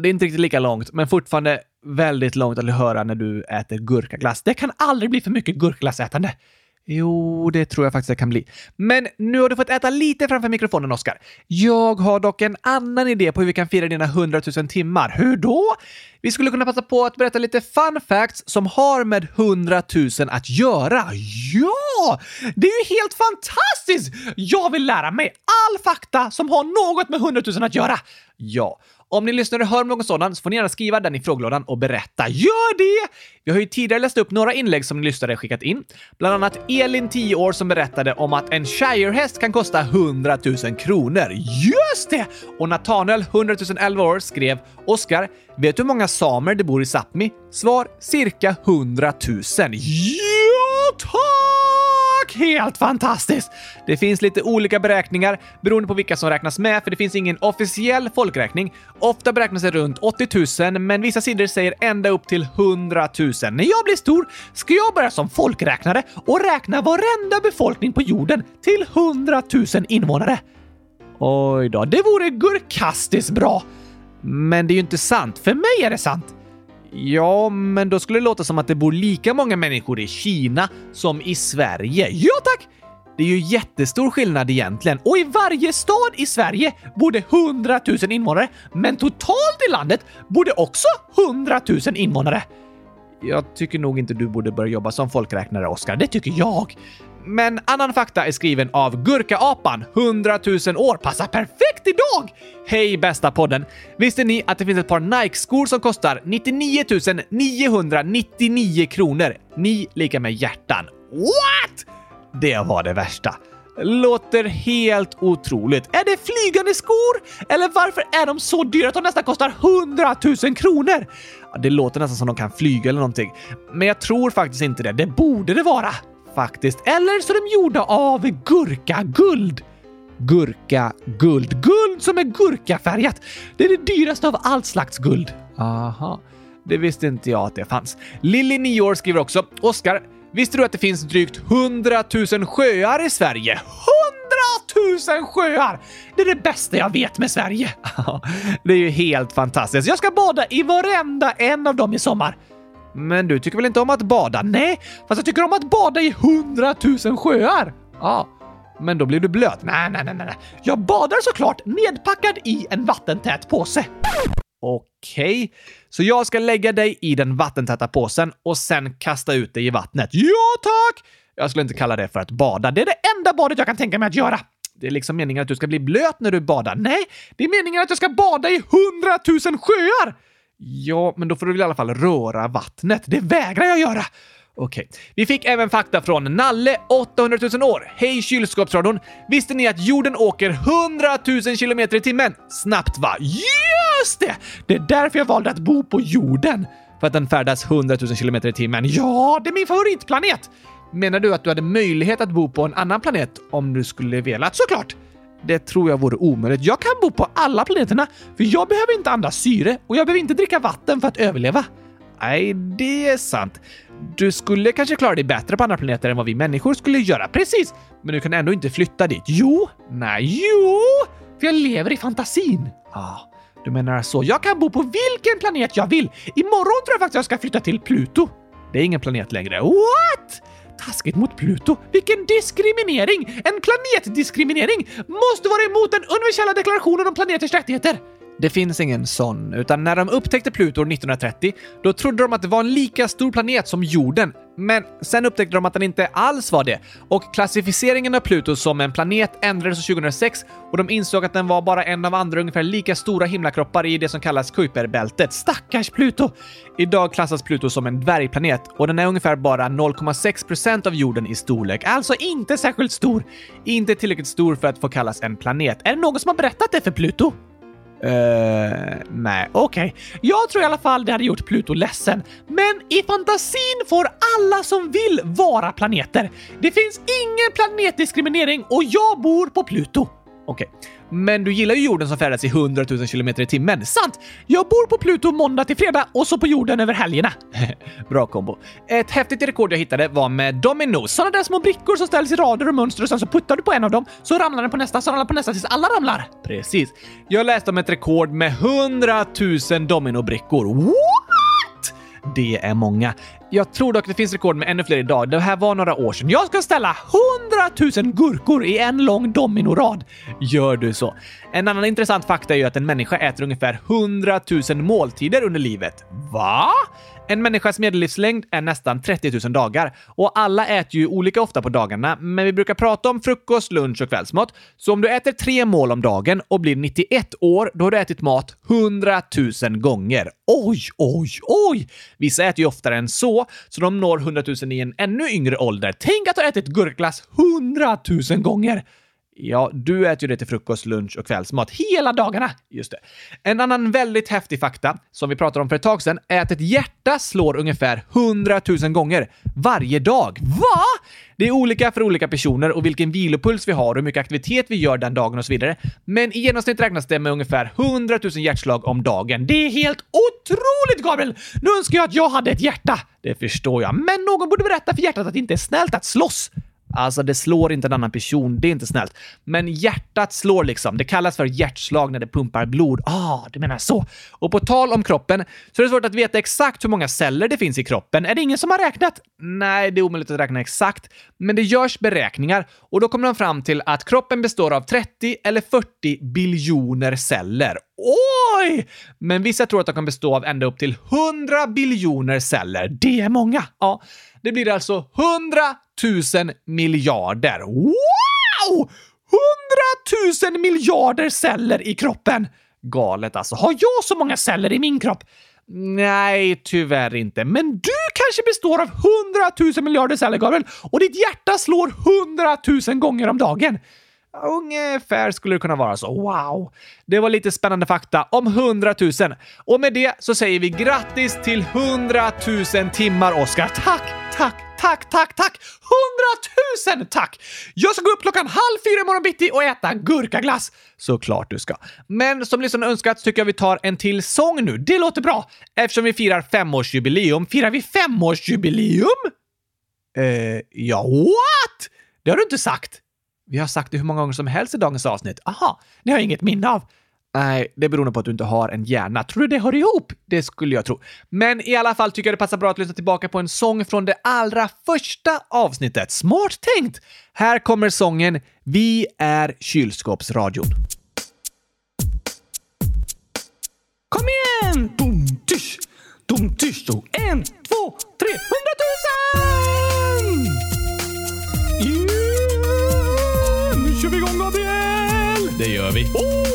Speaker 1: Det är inte riktigt lika långt, men fortfarande väldigt långt att höra när du äter gurkaglass. Det kan aldrig bli för mycket gurkaglassätande. Jo, det tror jag faktiskt det kan bli. Men nu har du fått äta lite framför mikrofonen, Oskar. Jag har dock en annan idé på hur vi kan fira dina 100 000 timmar. Hur då? Vi skulle kunna passa på att berätta lite fun facts som har med 100 000 att göra. Ja! Det är ju helt fantastiskt! Jag vill lära mig all fakta som har något med 100 000 att göra. Ja, om ni lyssnar och hör någon sådan så får ni gärna skriva den i frågelådan och berätta. Gör det! Vi har ju tidigare läst upp några inlägg som ni lyssnare skickat in. Bland annat Elin, 10 år, som berättade om att en shirehäst kan kosta 100 000 kronor. Just det! Och Nathaniel, 100 011 år, skrev “Oskar, vet du hur många samer det bor i Sápmi?” Svar cirka 100 000. Ja, tack! Helt fantastiskt! Det finns lite olika beräkningar beroende på vilka som räknas med, för det finns ingen officiell folkräkning. Ofta beräknas det runt 80 000, men vissa sidor säger ända upp till 100 000. När jag blir stor ska jag börja som folkräknare och räkna varenda befolkning på jorden till 100 000 invånare. Oj då, det vore gurkastiskt bra! Men det är ju inte sant. För mig är det sant. Ja, men då skulle det låta som att det bor lika många människor i Kina som i Sverige. Ja tack! Det är ju jättestor skillnad egentligen och i varje stad i Sverige bor det 100 000 invånare, men totalt i landet bor det också 100 000 invånare. Jag tycker nog inte du borde börja jobba som folkräknare, Oskar. Det tycker jag. Men annan fakta är skriven av Gurkaapan, 100 000 år, passar perfekt idag! Hej bästa podden! Visste ni att det finns ett par Nike-skor som kostar 99 999 kronor? Ni lika med hjärtan. What? Det var det värsta. Låter helt otroligt. Är det flygande skor? Eller varför är de så dyra att de nästan kostar 100 000 kronor? Det låter nästan som de kan flyga eller någonting. Men jag tror faktiskt inte det. Det borde det vara faktiskt. Eller så är de gjorda av gurkaguld. Gurka-guld. Guld som är gurkafärgat. Det är det dyraste av allt slags guld. Aha. Det visste inte jag att det fanns. Lilly, 9 år, skriver också “Oskar, visste du att det finns drygt 100 000 sjöar i Sverige?” 100 000 sjöar! Det är det bästa jag vet med Sverige. det är ju helt fantastiskt. Jag ska bada i varenda en av dem i sommar. Men du tycker väl inte om att bada? Nej, fast jag tycker om att bada i hundratusen sjöar. Ja, men då blir du blöt. Nej, nej, nej, nej. Jag badar såklart nedpackad i en vattentät påse. Okej, så jag ska lägga dig i den vattentäta påsen och sen kasta ut dig i vattnet. Ja, tack! Jag skulle inte kalla det för att bada. Det är det enda badet jag kan tänka mig att göra. Det är liksom meningen att du ska bli blöt när du badar. Nej, det är meningen att jag ska bada i hundratusen sjöar! Ja, men då får du väl i alla fall röra vattnet. Det vägrar jag göra. Okej. Vi fick även fakta från Nalle, 800 000 år. Hej kylskåpsradion! Visste ni att jorden åker 100 000 kilometer i timmen? Snabbt va? Just det! Det är därför jag valde att bo på jorden. För att den färdas 100 000 kilometer i timmen. Ja, det är min favoritplanet! Menar du att du hade möjlighet att bo på en annan planet om du skulle velat? Såklart! Det tror jag vore omöjligt. Jag kan bo på alla planeterna, för jag behöver inte andas syre och jag behöver inte dricka vatten för att överleva. Nej, det är sant. Du skulle kanske klara dig bättre på andra planeter än vad vi människor skulle göra. Precis! Men du kan ändå inte flytta dit. Jo! Nej, jo! För jag lever i fantasin. Ja, ah, du menar så. Jag kan bo på vilken planet jag vill. Imorgon tror jag faktiskt jag ska flytta till Pluto. Det är ingen planet längre. What? Taskigt mot Pluto. Vilken diskriminering! En planetdiskriminering måste vara emot den universella deklarationen om planeters rättigheter. Det finns ingen sån, utan när de upptäckte Pluto 1930, då trodde de att det var en lika stor planet som jorden. Men sen upptäckte de att den inte alls var det och klassificeringen av Pluto som en planet ändrades 2006 och de insåg att den var bara en av andra ungefär lika stora himlakroppar i det som kallas Kuiperbältet. Stackars Pluto! Idag klassas Pluto som en dvärgplanet och den är ungefär bara 0,6% av jorden i storlek, alltså inte särskilt stor. Inte tillräckligt stor för att få kallas en planet. Är det någon som har berättat det för Pluto? Uh, nej, okej. Okay. Jag tror i alla fall det hade gjort Pluto ledsen. Men i fantasin får alla som vill vara planeter. Det finns ingen planetdiskriminering och jag bor på Pluto. Okej. Okay. Men du gillar ju jorden som färdas i 100 000 km i timmen. Sant! Jag bor på Pluto måndag till fredag och så på jorden över helgerna. Bra kombo. Ett häftigt rekord jag hittade var med dominos. Sådana där små brickor som ställs i rader och mönster och sen så puttar du på en av dem så ramlar den på nästa, så ramlar på nästa tills alla ramlar. Precis. Jag läste om ett rekord med 100 000 dominobrickor. What? Det är många. Jag tror dock det finns rekord med ännu fler idag. Det här var några år sedan. Jag ska ställa 100 000 gurkor i en lång dominorad. Gör du så. En annan intressant fakta är ju att en människa äter ungefär 100 000 måltider under livet. Va? En människas medellivslängd är nästan 30 000 dagar och alla äter ju olika ofta på dagarna, men vi brukar prata om frukost, lunch och kvällsmat. Så om du äter tre mål om dagen och blir 91 år, då har du ätit mat 100 000 gånger. Oj, oj, oj! Vissa äter ju oftare än så, så de når 100 000 i en ännu yngre ålder. Tänk att ha ätit gurkglass 100 000 gånger! Ja, du äter ju det till frukost, lunch och kvällsmat hela dagarna. Just det. En annan väldigt häftig fakta som vi pratade om för ett tag sedan är att ett hjärta slår ungefär 100 000 gånger varje dag. Va? Det är olika för olika personer och vilken vilopuls vi har och hur mycket aktivitet vi gör den dagen och så vidare. Men i genomsnitt räknas det med ungefär 100 000 hjärtslag om dagen. Det är helt otroligt, Gabriel! Nu önskar jag att jag hade ett hjärta. Det förstår jag, men någon borde berätta för hjärtat att det inte är snällt att slåss. Alltså, det slår inte en annan person. Det är inte snällt. Men hjärtat slår liksom. Det kallas för hjärtslag när det pumpar blod. Ah, du menar så. Och på tal om kroppen så är det svårt att veta exakt hur många celler det finns i kroppen. Är det ingen som har räknat? Nej, det är omöjligt att räkna exakt. Men det görs beräkningar och då kommer de fram till att kroppen består av 30 eller 40 biljoner celler. Oj! Men vissa tror att de kan bestå av ända upp till 100 biljoner celler. Det är många. Ja, det blir alltså 100 000 miljarder. Wow! 100 000 miljarder celler i kroppen! Galet alltså. Har jag så många celler i min kropp? Nej, tyvärr inte. Men du kanske består av 100 000 miljarder celler, Gabriel, och ditt hjärta slår 100 000 gånger om dagen. Ungefär skulle det kunna vara så. Wow! Det var lite spännande fakta om 100 000. Och med det så säger vi grattis till 100 000 timmar, Oskar. Tack, tack, tack, tack, tack! Hundratusen tack! Jag ska gå upp klockan halv fyra imorgon bitti och äta gurkaglass. Såklart du ska. Men som lyssnarna önskat tycker jag vi tar en till sång nu. Det låter bra. Eftersom vi firar femårsjubileum. Firar vi femårsjubileum? Eh, ja, what? Det har du inte sagt. Vi har sagt det hur många gånger som helst i dagens avsnitt. Aha, det har jag inget minne av. Nej, det beror nog på att du inte har en hjärna. Tror du det hör ihop? Det skulle jag tro. Men i alla fall tycker jag det passar bra att lyssna tillbaka på en sång från det allra första avsnittet. Smart tänkt! Här kommer sången Vi är kylskåpsradion. Kom igen! Dum, tysch, dum, tysch, en, två, tre, hundratusen! Det gör vi. Oh!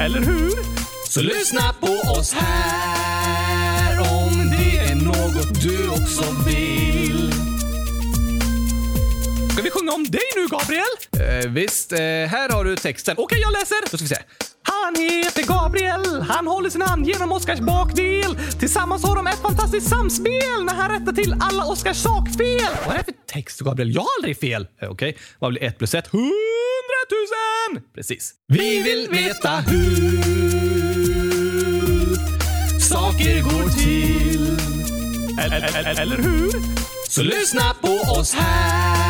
Speaker 1: Eller hur?
Speaker 2: Så lyssna på oss här om det är något du också vill.
Speaker 1: Ska vi sjunga om dig nu, Gabriel?
Speaker 2: Eh, visst, eh, här har du texten.
Speaker 1: Okej, jag läser.
Speaker 2: Då ska vi se.
Speaker 1: Han heter Gabriel, han håller sin hand genom Oskars bakdel. Tillsammans har de ett fantastiskt samspel när han rättar till alla Oskars sakfel. Vad är det för text, Gabriel? Jag har aldrig fel.
Speaker 2: Eh, Okej, vad blir ett plus ett? Hundratusen! Precis. Vi vill veta hur saker går till.
Speaker 1: Eller, eller, eller hur?
Speaker 2: Så lyssna på oss här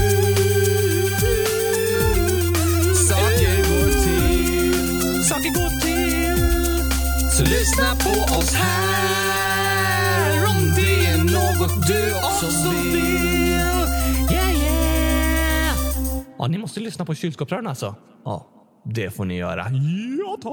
Speaker 2: lyssna på oss här om det är något du också vill.
Speaker 1: Yeah, yeah! Ja, ni måste lyssna på kylskåpsrören alltså.
Speaker 2: Ja, det får ni göra.
Speaker 1: Ja, tack!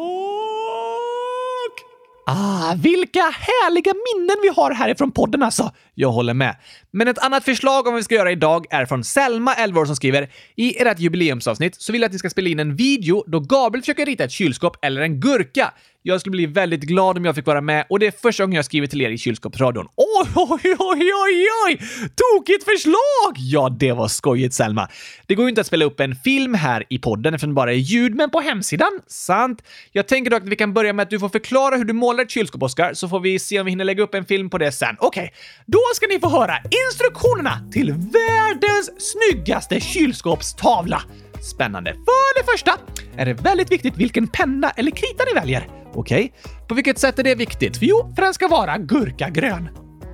Speaker 1: Ah, vilka härliga minnen vi har härifrån podden alltså! Jag håller med. Men ett annat förslag om vad vi ska göra idag är från Selma, 11 år, som skriver “I ert jubileumsavsnitt så vill jag att ni ska spela in en video då Gabriel försöker rita ett kylskåp eller en gurka. Jag skulle bli väldigt glad om jag fick vara med och det är första gången jag skriver till er i kylskåpsradion. Oj, oj, oj, oj, oj! Tokigt förslag! Ja, det var skojigt Selma. Det går ju inte att spela upp en film här i podden eftersom det bara är ljud, men på hemsidan? Sant. Jag tänker dock att vi kan börja med att du får förklara hur du målar ett kylskåp, Oskar, så får vi se om vi hinner lägga upp en film på det sen. Okej, då ska ni få höra instruktionerna till världens snyggaste kylskåpstavla. Spännande. För det första är det väldigt viktigt vilken penna eller krita ni väljer. Okej, på vilket sätt är det viktigt? För jo, för den ska vara gurkagrön.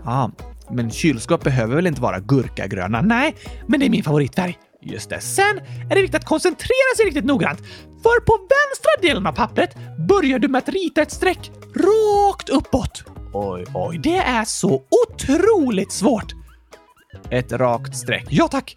Speaker 1: Ah, men kylskåp behöver väl inte vara gurkagröna? Nej, men det är min favoritfärg. Just det. Sen är det viktigt att koncentrera sig riktigt noggrant. För på vänstra delen av pappret börjar du med att rita ett streck rakt uppåt. Oj, oj, det är så otroligt svårt. Ett rakt streck. Ja, tack.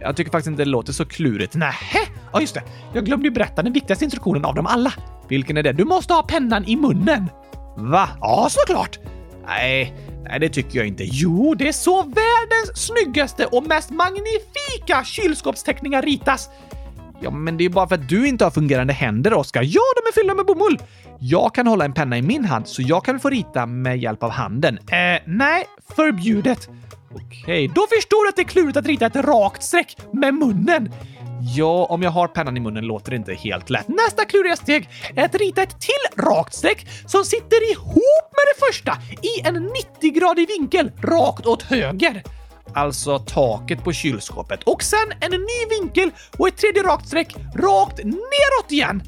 Speaker 1: Jag tycker faktiskt inte det låter så klurigt. Nähä? Ja, just det. Jag glömde ju berätta den viktigaste instruktionen av dem alla. Vilken är det? Du måste ha pennan i munnen. Va? Ja, såklart. Nej, nej, det tycker jag inte. Jo, det är så världens snyggaste och mest magnifika kylskåpsteckningar ritas. Ja, men det är bara för att du inte har fungerande händer, Oskar. Ja, de är fyllda med bomull. Jag kan hålla en penna i min hand, så jag kan få rita med hjälp av handen. Eh, nej, förbjudet. Okej, då förstår du att det är klurigt att rita ett rakt streck med munnen. Ja, om jag har pennan i munnen låter det inte helt lätt. Nästa kluriga steg är att rita ett till rakt streck som sitter ihop med det första i en 90-gradig vinkel rakt åt höger alltså taket på kylskåpet. Och sen en ny vinkel och ett tredje rakt streck rakt neråt igen.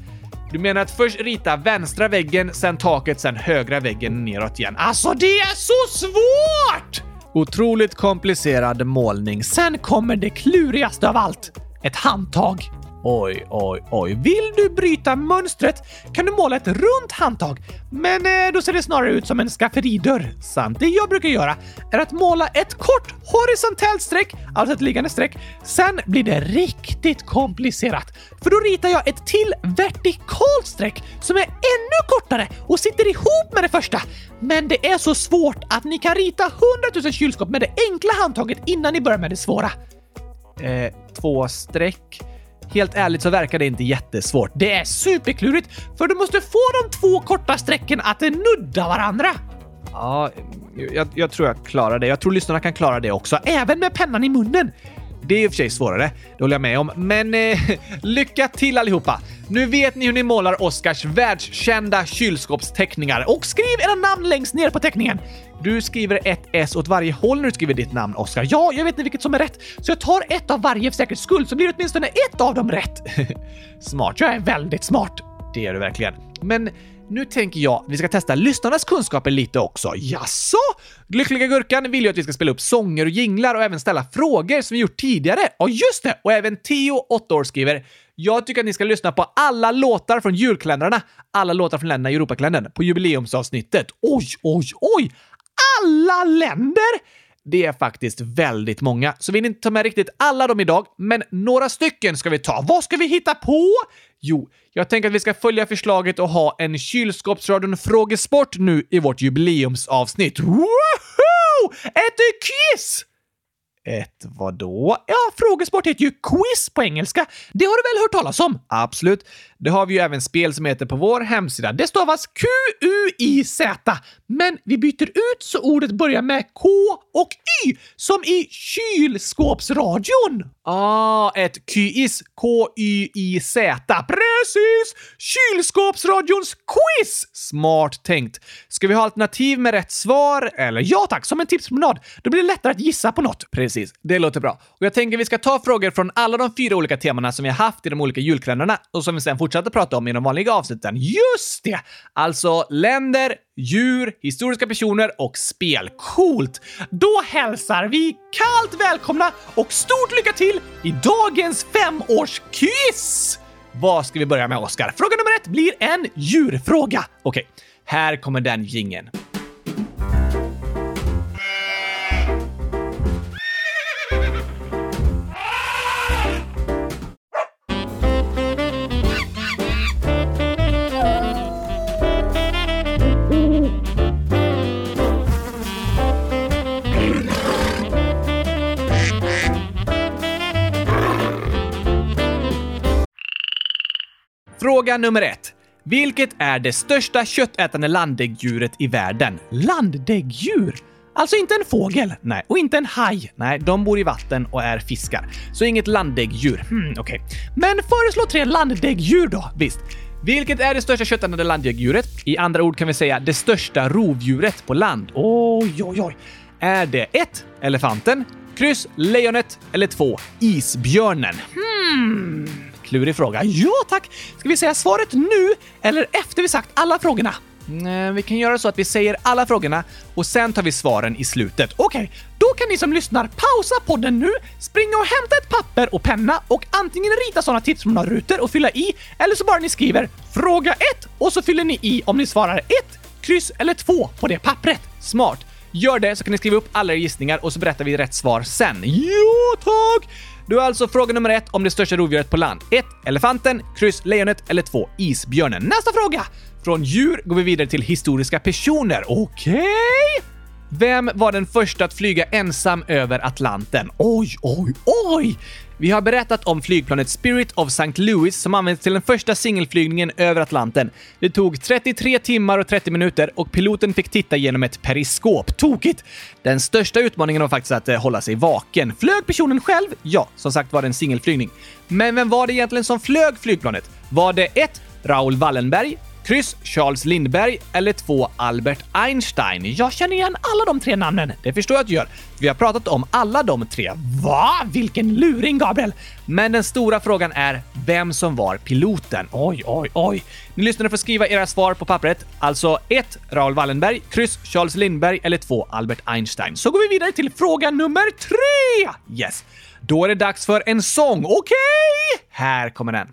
Speaker 1: Du menar att först rita vänstra väggen, sen taket, sen högra väggen neråt igen. Alltså det är så svårt! Otroligt komplicerad målning. Sen kommer det klurigaste av allt. Ett handtag. Oj, oj, oj. Vill du bryta mönstret kan du måla ett runt handtag, men eh, då ser det snarare ut som en skafferidörr. Sant. Det jag brukar göra är att måla ett kort horisontellt streck, alltså ett liggande streck. Sen blir det riktigt komplicerat, för då ritar jag ett till vertikalt streck som är ännu kortare och sitter ihop med det första. Men det är så svårt att ni kan rita 100 000 kylskåp med det enkla handtaget innan ni börjar med det svåra. Eh, två streck. Helt ärligt så verkar det inte jättesvårt. Det är superklurigt, för du måste få de två korta strecken att nudda varandra. Ja, jag, jag, tror jag klarar det. Jag tror lyssnarna kan klara det också, även med pennan i munnen. Det är i och för sig svårare, det håller jag med om. Men eh, lycka till allihopa! Nu vet ni hur ni målar Oscars världskända kylskåpsteckningar och skriv era namn längst ner på teckningen. Du skriver ett S åt varje håll när du skriver ditt namn, Oskar. Ja, jag vet inte vilket som är rätt, så jag tar ett av varje för säkerhets skull så blir det åtminstone ett av dem rätt. smart. Jag är väldigt smart. Det är du verkligen. Men nu tänker jag att vi ska testa lyssnarnas kunskaper lite också. Jaså? Lyckliga Gurkan vill ju att vi ska spela upp sånger och jinglar och även ställa frågor som vi gjort tidigare. Ja, just det! Och även Theo, 8 år, skriver “Jag tycker att ni ska lyssna på alla låtar från julkalendrarna, alla låtar från länderna i Europakalendern, på jubileumsavsnittet. Oj, oj, oj! Alla länder! Det är faktiskt väldigt många, så vi hinner inte ta med riktigt alla dem idag, men några stycken ska vi ta. Vad ska vi hitta på? Jo, jag tänker att vi ska följa förslaget och ha en kylskåpsradion frågesport nu i vårt jubileumsavsnitt. Woho! Ett quiz! Ett vadå? Ja, frågesport heter ju quiz på engelska. Det har du väl hört talas om? Absolut. Det har vi ju även spel som heter på vår hemsida. Det stavas Q-U-I-Z. Men vi byter ut så ordet börjar med K och Y, som i kylskåpsradion. Ah, ett QIS. K-Y-I-Z. Precis! Kylskåpsradions quiz! Smart tänkt. Ska vi ha alternativ med rätt svar? Eller ja tack, som en tipspromenad. Då blir det lättare att gissa på något. Precis, det låter bra. Och jag tänker vi ska ta frågor från alla de fyra olika temana som vi har haft i de olika julkalendrarna och som vi sen fortsätter prata om i de vanliga avsnitten. Just det! Alltså länder, djur, historiska personer och spel. Coolt! Då hälsar vi kallt välkomna och stort lycka till i dagens femårsquiz! Vad ska vi börja med, Oskar? Fråga nummer ett blir en djurfråga. Okej, här kommer den gingen. Fråga nummer ett. Vilket är det största köttätande landdäggdjuret i världen? Landdäggdjur? Alltså inte en fågel, nej, och inte en haj. Nej, de bor i vatten och är fiskar. Så inget landdäggdjur. Hmm, okej. Okay. Men föreslå tre landdäggdjur då, visst. Vilket är det största köttätande landdäggdjuret? I andra ord kan vi säga det största rovdjuret på land. Oj, oj, oj. Är det 1. Elefanten, kryss lejonet eller 2. Isbjörnen? Hmm. Klurig fråga. Ja tack! Ska vi säga svaret nu eller efter vi sagt alla frågorna? Nej, vi kan göra så att vi säger alla frågorna och sen tar vi svaren i slutet. Okej, okay, då kan ni som lyssnar pausa podden nu, springa och hämta ett papper och penna och antingen rita sådana tipsrutor och fylla i, eller så bara ni skriver “fråga 1” och så fyller ni i om ni svarar 1, kryss eller 2 på det pappret. Smart! Gör det så kan ni skriva upp alla era gissningar och så berättar vi rätt svar sen. Jo tack! Du har alltså fråga nummer ett om det största rovdjuret på land. 1. Elefanten, kryss lejonet eller 2. Isbjörnen. Nästa fråga! Från djur går vi vidare till historiska personer. Okej? Okay? Vem var den första att flyga ensam över Atlanten? Oj, oj, oj! Vi har berättat om flygplanet Spirit of St. Louis som användes till den första singelflygningen över Atlanten. Det tog 33 timmar och 30 minuter och piloten fick titta genom ett periskop. Tokigt! Den största utmaningen var faktiskt att eh, hålla sig vaken. Flög personen själv? Ja, som sagt var det en singelflygning. Men vem var det egentligen som flög flygplanet? Var det 1. Raoul Wallenberg,
Speaker 2: kryss Charles Lindbergh eller 2 Albert Einstein. Jag känner igen alla de tre namnen. Det förstår jag att du gör. Vi har pratat om alla de tre. Va? Vilken luring, Gabriel! Men den stora frågan är vem som var piloten. Oj, oj, oj. Ni lyssnare får skriva era svar på pappret. Alltså 1. Raoul Wallenberg, kryss Charles Lindbergh eller 2 Albert Einstein. Så går vi vidare till fråga nummer 3! Yes. Då är det dags för en sång. Okej? Okay? Här kommer den.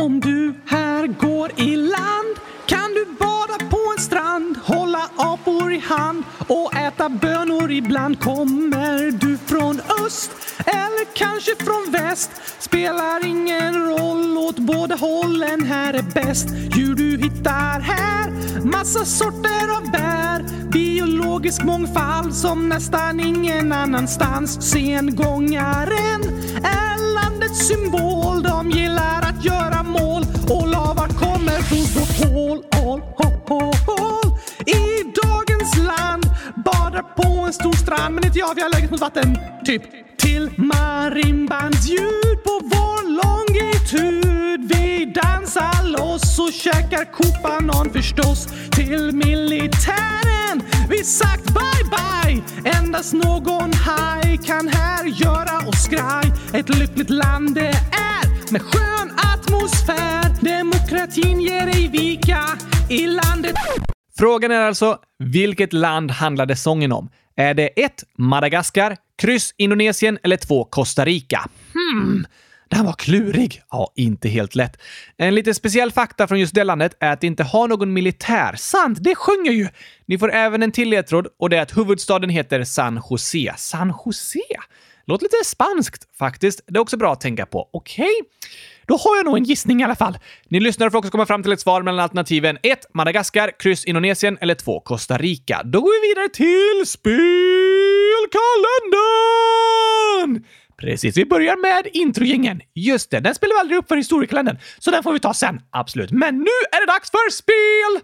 Speaker 1: Om du här går i land kan du bada på en strand, hålla apor i hand och äta bönor ibland. Kommer du från öst eller kanske från väst spelar ingen roll, åt båda hållen här är bäst. Djur du hittar här, massa sorter av bär, biologisk mångfald som nästan ingen annanstans. Sengångaren är landets symbol, de gillar att göra mål och lava kommer från vårt hål. hål, hål, hål. I dagens land badar på en stor strand men inte jag för jag har läget mot vatten. Typ till marimbandsljud på vår longitud. Vi dansar loss och käkar kopanon förstås. Till militären vi sagt bye bye. Endast någon haj kan här göra oss skraj. Ett lyckligt land det är med skön atmosfär. Demokratin ger ej vika i landet.
Speaker 2: Frågan är alltså, vilket land handlade sången om? Är det 1. Madagaskar, kryss Indonesien eller 2. Costa Rica? Hmm, den var klurig. Ja, inte helt lätt. En lite speciell fakta från just det landet är att det inte har någon militär. Sant, det sjunger ju! Ni får även en till ledtråd och det är att huvudstaden heter San Jose. San Jose? Låter lite spanskt faktiskt. Det är också bra att tänka på. Okej? Okay. Då har jag nog en gissning i alla fall. Ni lyssnare får också komma fram till ett svar mellan alternativen 1. Madagaskar, kryss Indonesien eller 2. Costa Rica. Då går vi vidare till spelkalendern! Precis, vi börjar med introgängen. Just det, den spelar vi aldrig upp för historiekalendern, så den får vi ta sen. Absolut. Men nu är det dags för spel!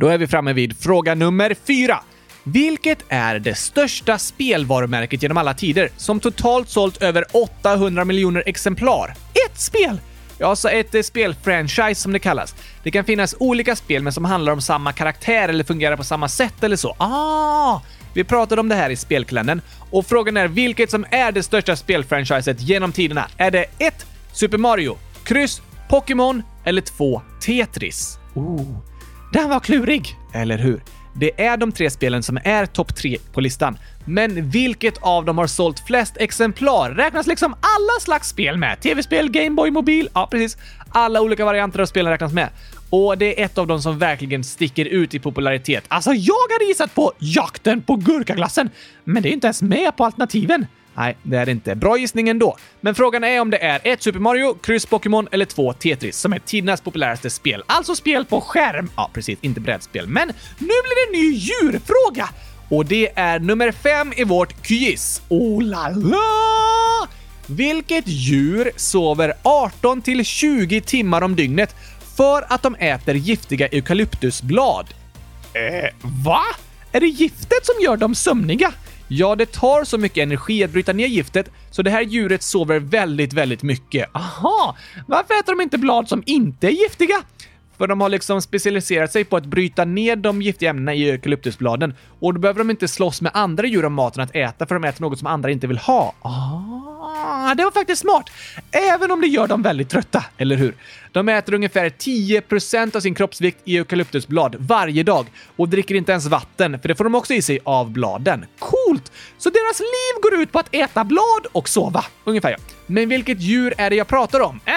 Speaker 2: Då är vi framme vid fråga nummer fyra. Vilket är det största spelvarumärket genom alla tider som totalt sålt över 800 miljoner exemplar? Ett spel! Ja, alltså ett eh, spelfranchise som det kallas. Det kan finnas olika spel men som handlar om samma karaktär eller fungerar på samma sätt eller så. Ah! Vi pratade om det här i spelkalendern och frågan är vilket som är det största spelfranchiset genom tiderna. Är det 1. Super Mario, kryss, Pokémon eller 2. Tetris? Oh. Den var klurig, eller hur? Det är de tre spelen som är topp tre på listan. Men vilket av dem har sålt flest exemplar? Räknas liksom alla slags spel med? Tv-spel, Gameboy, mobil? Ja, precis. Alla olika varianter av spelen räknas med. Och det är ett av dem som verkligen sticker ut i popularitet. Alltså, jag hade gissat på Jakten på gurkaglassen, men det är inte ens med på alternativen. Nej, det är det inte. Bra gissning ändå. Men frågan är om det är ett Super Mario, kryss Pokémon eller två Tetris som är tidernas populäraste spel. Alltså spel på skärm. Ja, precis. Inte brädspel. Men nu blir det en ny djurfråga! Och det är nummer fem i vårt quiz. Oh la la! Vilket djur sover 18 till 20 timmar om dygnet för att de äter giftiga eukalyptusblad? Eh, va? Är det giftet som gör dem sömniga? Ja, det tar så mycket energi att bryta ner giftet, så det här djuret sover väldigt, väldigt mycket. Aha! Varför äter de inte blad som inte är giftiga? För de har liksom specialiserat sig på att bryta ner de giftiga ämnena i eukalyptusbladen och då behöver de inte slåss med andra djur om maten att äta för de äter något som andra inte vill ha. Ah, Ah, det var faktiskt smart! Även om det gör dem väldigt trötta, eller hur? De äter ungefär 10% av sin kroppsvikt i eukalyptusblad varje dag och dricker inte ens vatten, för det får de också i sig av bladen. Coolt! Så deras liv går ut på att äta blad och sova, ungefär ja. Men vilket djur är det jag pratar om? Eh,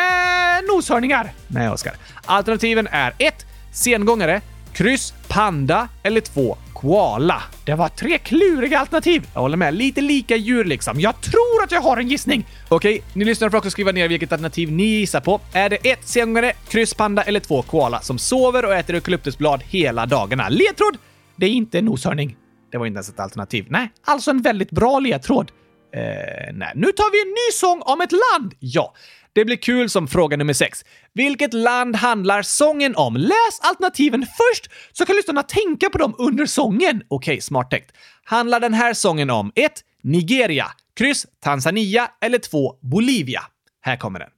Speaker 2: noshörningar! Nej, Oskar. Alternativen är 1. Sengångare, kryss panda eller 2 koala.
Speaker 1: Det var tre kluriga alternativ.
Speaker 2: Jag håller med. Lite lika djur liksom.
Speaker 1: Jag tror att jag har en gissning.
Speaker 2: Okej, ni lyssnare får också skriva ner vilket alternativ ni gissar på. Är det ett sengångare, krysspanda eller två koala som sover och äter eukalyptusblad hela dagarna? Ledtråd!
Speaker 1: Det är inte en noshörning.
Speaker 2: Det var inte ens ett alternativ.
Speaker 1: Nej, alltså en väldigt bra ledtråd.
Speaker 2: Eh, nej. Nu tar vi en ny sång om ett land! Ja, det blir kul som fråga nummer sex. Vilket land handlar sången om? Läs alternativen först så kan lyssnarna tänka på dem under sången. Okej, smart tänkt. Handlar den här sången om 1. Nigeria, kryss Tanzania eller 2. Bolivia? Här kommer den.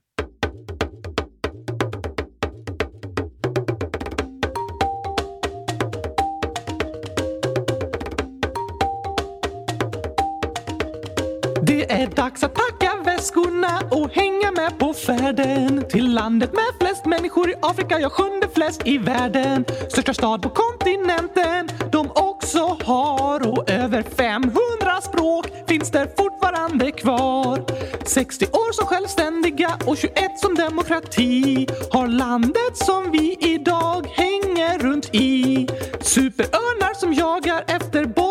Speaker 3: Det är dags att tacka skorna och hänga med på färden till landet med flest människor i Afrika, ja sjunde flest i världen. Största stad på kontinenten de också har och över 500 språk finns där fortfarande kvar. 60 år som självständiga och 21 som demokrati har landet som vi idag hänger runt i. Superörnar som jagar efter bollen.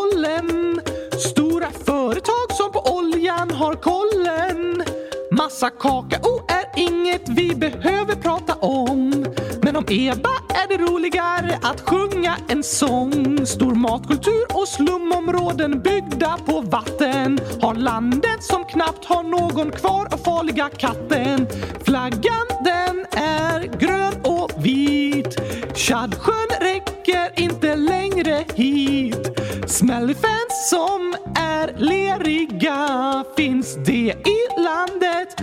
Speaker 3: Massa kakao är inget vi behöver prata om. Men om Eba är det roligare att sjunga en sång. Stor matkultur och slumområden byggda på vatten. Har landet som knappt har någon kvar av farliga katten. Flaggan den är grön och vit. Tjadsjön räcker inte längre hit. Smellyfans som är leriga finns det i landet.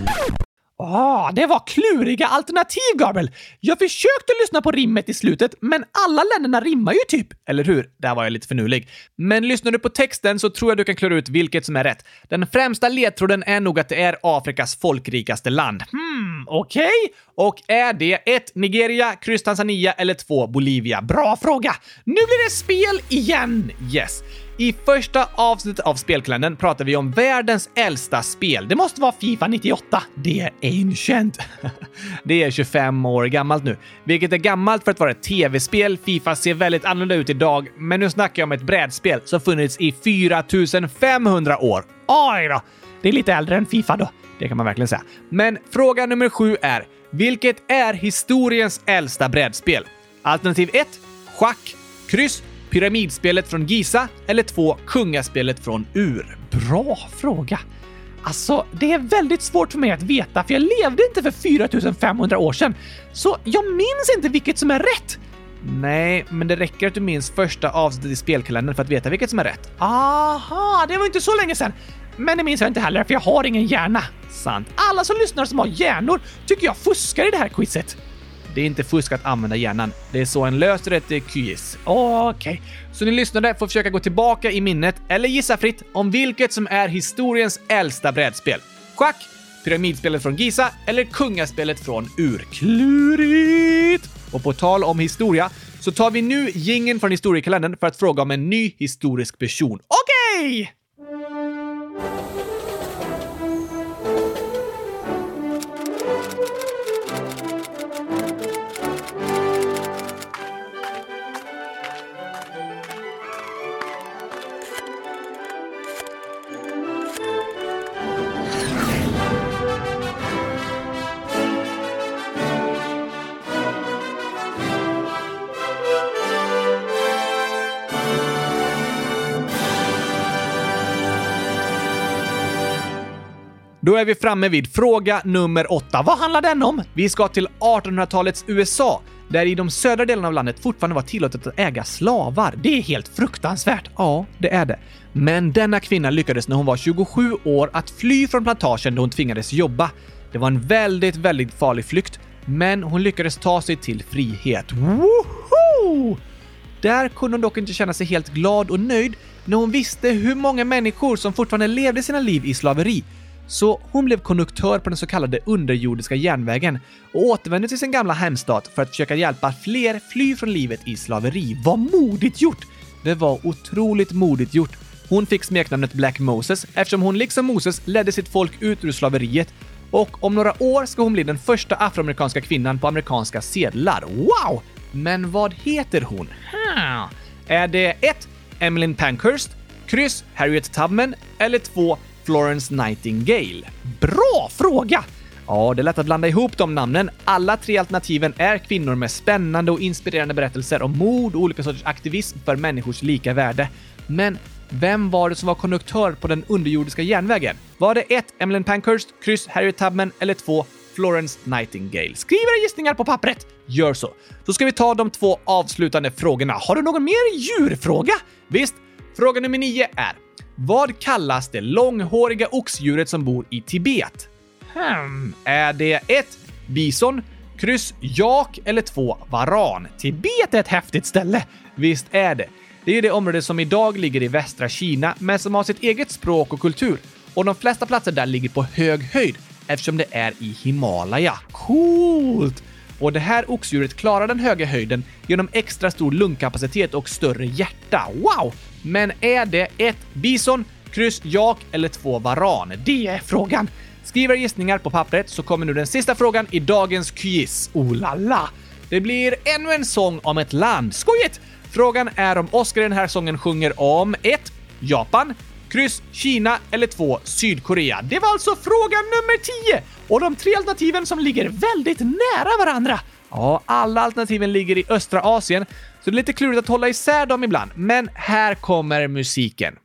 Speaker 1: Ah, det var kluriga alternativ, Gabriel. Jag försökte lyssna på rimmet i slutet, men alla länderna rimmar ju typ.
Speaker 2: Eller hur? Där var jag lite finurlig. Men lyssnar du på texten så tror jag du kan klura ut vilket som är rätt. Den främsta ledtråden är nog att det är Afrikas folkrikaste land.
Speaker 1: Hmm, okej.
Speaker 2: Och är det 1. Nigeria, kryss Tanzania eller 2. Bolivia?
Speaker 1: Bra fråga. Nu blir det spel igen.
Speaker 2: Yes. I första avsnittet av Spelkalendern pratar vi om världens äldsta spel.
Speaker 1: Det måste vara Fifa 98. Det är ancient.
Speaker 2: det är 25 år gammalt nu, vilket är gammalt för att vara ett tv-spel. Fifa ser väldigt annorlunda ut idag, men nu snackar jag om ett brädspel som funnits i 4500 år.
Speaker 1: Oj då! Det är lite äldre än Fifa då.
Speaker 2: Det kan man verkligen säga. Men fråga nummer sju är, vilket är historiens äldsta brädspel? Alternativ 1. Schack. Kryss. Pyramidspelet från Giza eller 2. Kungaspelet från Ur?
Speaker 1: Bra fråga. Alltså, det är väldigt svårt för mig att veta för jag levde inte för 4500 år sedan. Så jag minns inte vilket som är rätt.
Speaker 2: Nej, men det räcker att du minns första avsnittet i spelkalendern för att veta vilket som är rätt.
Speaker 1: Aha, det var inte så länge sedan. Men det minns jag inte heller för jag har ingen hjärna.
Speaker 2: Sant.
Speaker 1: Alla som lyssnar som har hjärnor tycker jag fuskar i det här quizet.
Speaker 2: Det är inte fusk att använda hjärnan. Det är så en löser ett quiz.
Speaker 1: Okej. Okay.
Speaker 2: Så ni lyssnade får försöka gå tillbaka i minnet, eller gissa fritt, om vilket som är historiens äldsta brädspel. Schack, Pyramidspelet från Giza eller Kungaspelet från Ur.
Speaker 1: Klurigt!
Speaker 2: Och på tal om historia så tar vi nu gingen från historiekalendern för att fråga om en ny historisk person.
Speaker 1: Okej! Okay!
Speaker 2: Är vi framme vid fråga nummer åtta. Vad handlar den om? Vi ska till 1800-talets USA, där i de södra delarna av landet fortfarande var tillåtet att äga slavar.
Speaker 1: Det är helt fruktansvärt.
Speaker 2: Ja, det är det. Men denna kvinna lyckades när hon var 27 år att fly från plantagen då hon tvingades jobba. Det var en väldigt, väldigt farlig flykt, men hon lyckades ta sig till frihet.
Speaker 1: Woho!
Speaker 2: Där kunde hon dock inte känna sig helt glad och nöjd när hon visste hur många människor som fortfarande levde sina liv i slaveri. Så hon blev konduktör på den så kallade underjordiska järnvägen och återvände till sin gamla hemstad för att försöka hjälpa fler fly från livet i slaveri.
Speaker 1: Vad modigt gjort!
Speaker 2: Det var otroligt modigt gjort. Hon fick smeknamnet Black Moses eftersom hon liksom Moses ledde sitt folk ut ur slaveriet och om några år ska hon bli den första afroamerikanska kvinnan på amerikanska sedlar. Wow! Men vad heter hon? Är det 1. Emmeline Pankhurst, kryss Harriet Tubman eller 2. Florence Nightingale? Bra fråga! Ja, det är lätt att blanda ihop de namnen. Alla tre alternativen är kvinnor med spännande och inspirerande berättelser om mod och olika sorters aktivism för människors lika värde. Men vem var det som var konduktör på den underjordiska järnvägen? Var det 1. Emmeline Pankhurst, kryss Harriet Tubman eller 2. Florence Nightingale? Skriv era gissningar på pappret! Gör så. Så ska vi ta de två avslutande frågorna. Har du någon mer djurfråga? Visst, fråga nummer 9 är vad kallas det långhåriga oxdjuret som bor i Tibet? Hmm, är det 1. Bison, kryss jak eller 2. Varan? Tibet är ett häftigt ställe. Visst är det. Det är det område som idag ligger i västra Kina, men som har sitt eget språk och kultur. Och de flesta platser där ligger på hög höjd eftersom det är i Himalaya. Coolt! Och det här oxdjuret klarar den höga höjden genom extra stor lungkapacitet och större hjärta. Wow! Men är det ett bison, kryss jak eller två varan? Det är frågan. Skriver gissningar på pappret så kommer nu den sista frågan i dagens quiz. Oh la la! Det blir ännu en sång om ett land. Skojigt! Frågan är om Oscar i den här sången sjunger om 1. Japan, kryss Kina eller 2. Sydkorea. Det var alltså fråga nummer 10! Och de tre alternativen som ligger väldigt nära varandra. Ja, alla alternativen ligger i östra Asien, så det är lite klurigt att hålla isär dem ibland. Men här kommer musiken.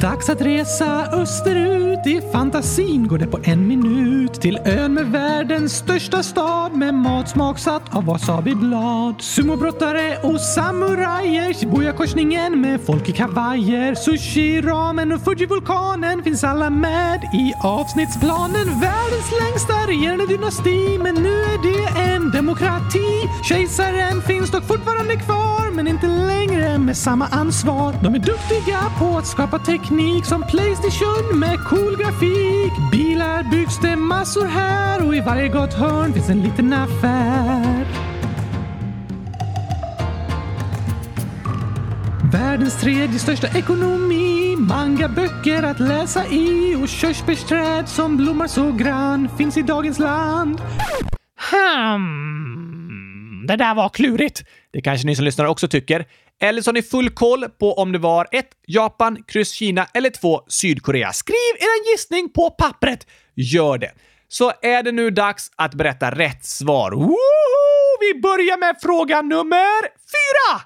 Speaker 1: Dags att resa österut i fantasin går det på en minut till ön med världens största stad med mat smaksatt av wasabiblad. Sumobrottare och samurajer, Shibuya-korsningen med folk i kavajer. Sushi, ramen och Fuji-vulkanen finns alla med i avsnittsplanen. Världens längsta regerande dynasti, men nu är det en demokrati. Kejsaren finns dock fortfarande kvar, men inte längre med samma ansvar. De är duktiga på att skapa teknik som Playstation med cool cool grafik. Bilar byggs det massor här och i varje gott hörn finns en liten affär. Världens tredje största ekonomi, manga böcker att läsa i och körsbärsträd som blommar så grann finns i dagens land.
Speaker 2: Hmm, det där var klurigt. Det kanske ni som lyssnar också tycker. Eller så har ni full koll på om det var 1. Japan, kryss Kina eller 2. Sydkorea. Skriv er gissning på pappret! Gör det. Så är det nu dags att berätta rätt svar. Woho! Vi börjar med fråga nummer fyra!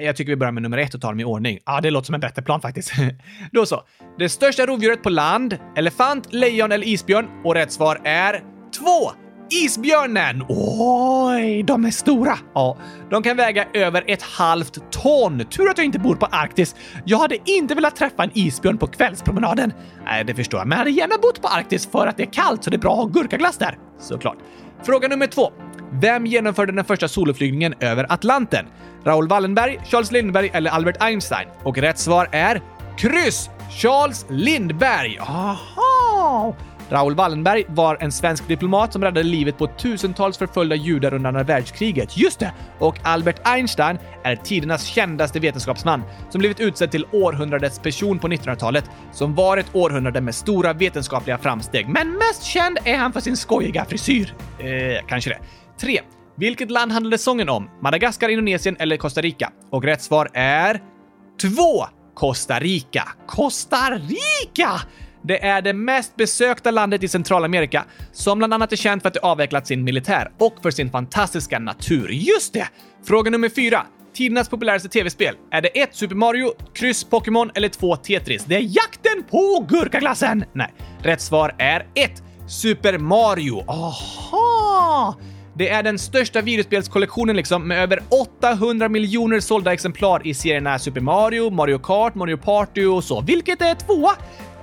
Speaker 2: Jag tycker vi börjar med nummer ett och tar dem i ordning. Ja, det låter som en bättre plan faktiskt. Då så. Det största rovdjuret på land, elefant, lejon eller isbjörn? Och rätt svar är två. Isbjörnen! Oj, de är stora! Ja, de kan väga över ett halvt ton. Tur att jag inte bor på Arktis. Jag hade inte velat träffa en isbjörn på kvällspromenaden. Nej, det förstår jag, men jag hade gärna bott på Arktis för att det är kallt så det är bra att ha gurkaglass där. Såklart. Fråga nummer två. Vem genomförde den första soloflygningen över Atlanten? Raoul Wallenberg, Charles Lindbergh eller Albert Einstein? Och rätt svar är kryss! Charles Lindbergh. Aha! Raoul Wallenberg var en svensk diplomat som räddade livet på tusentals förföljda judar under andra världskriget. Just det! Och Albert Einstein är tidernas kändaste vetenskapsman som blivit utsedd till århundradets person på 1900-talet, som var ett århundrade med stora vetenskapliga framsteg. Men mest känd är han för sin skojiga frisyr. Eh, kanske det. 3. Vilket land handlade sången om? Madagaskar, Indonesien eller Costa Rica? Och rätt svar är 2. Costa Rica. Costa Rica! Det är det mest besökta landet i Centralamerika som bland annat är känt för att det avvecklat sin militär och för sin fantastiska natur. Just det! Fråga nummer fyra. Tidernas populäraste tv-spel. Är det 1. Super Mario, kryss Pokémon eller 2. Tetris? Det är jakten på gurkaglassen! Nej, rätt svar är 1. Super Mario. Aha! Det är den största videospelskollektionen liksom med över 800 miljoner sålda exemplar i serierna Super Mario, Mario Kart, Mario Party och så, vilket är tvåa.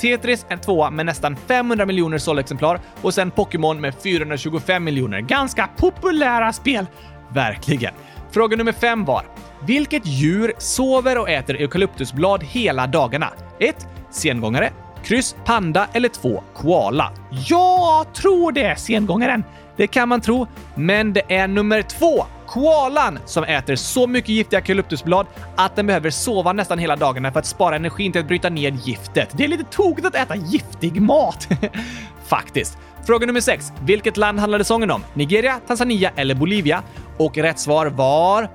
Speaker 2: Tetris är tvåa med nästan 500 miljoner sålda exemplar och sen Pokémon med 425 miljoner. Ganska populära spel. Verkligen. Fråga nummer fem var vilket djur sover och äter eukalyptusblad hela dagarna? 1. Sengångare, kryss panda eller 2. Koala. Jag tror det är sengångaren.
Speaker 1: Det kan man tro, men det är nummer två, koalan, som äter så mycket giftiga eukalyptusblad att den behöver sova nästan hela dagarna för att spara energin till att bryta ner giftet. Det är lite tokigt att äta giftig mat. Faktiskt. Fråga nummer sex. Vilket land handlade sången om? Nigeria, Tanzania eller Bolivia? Och rätt svar var...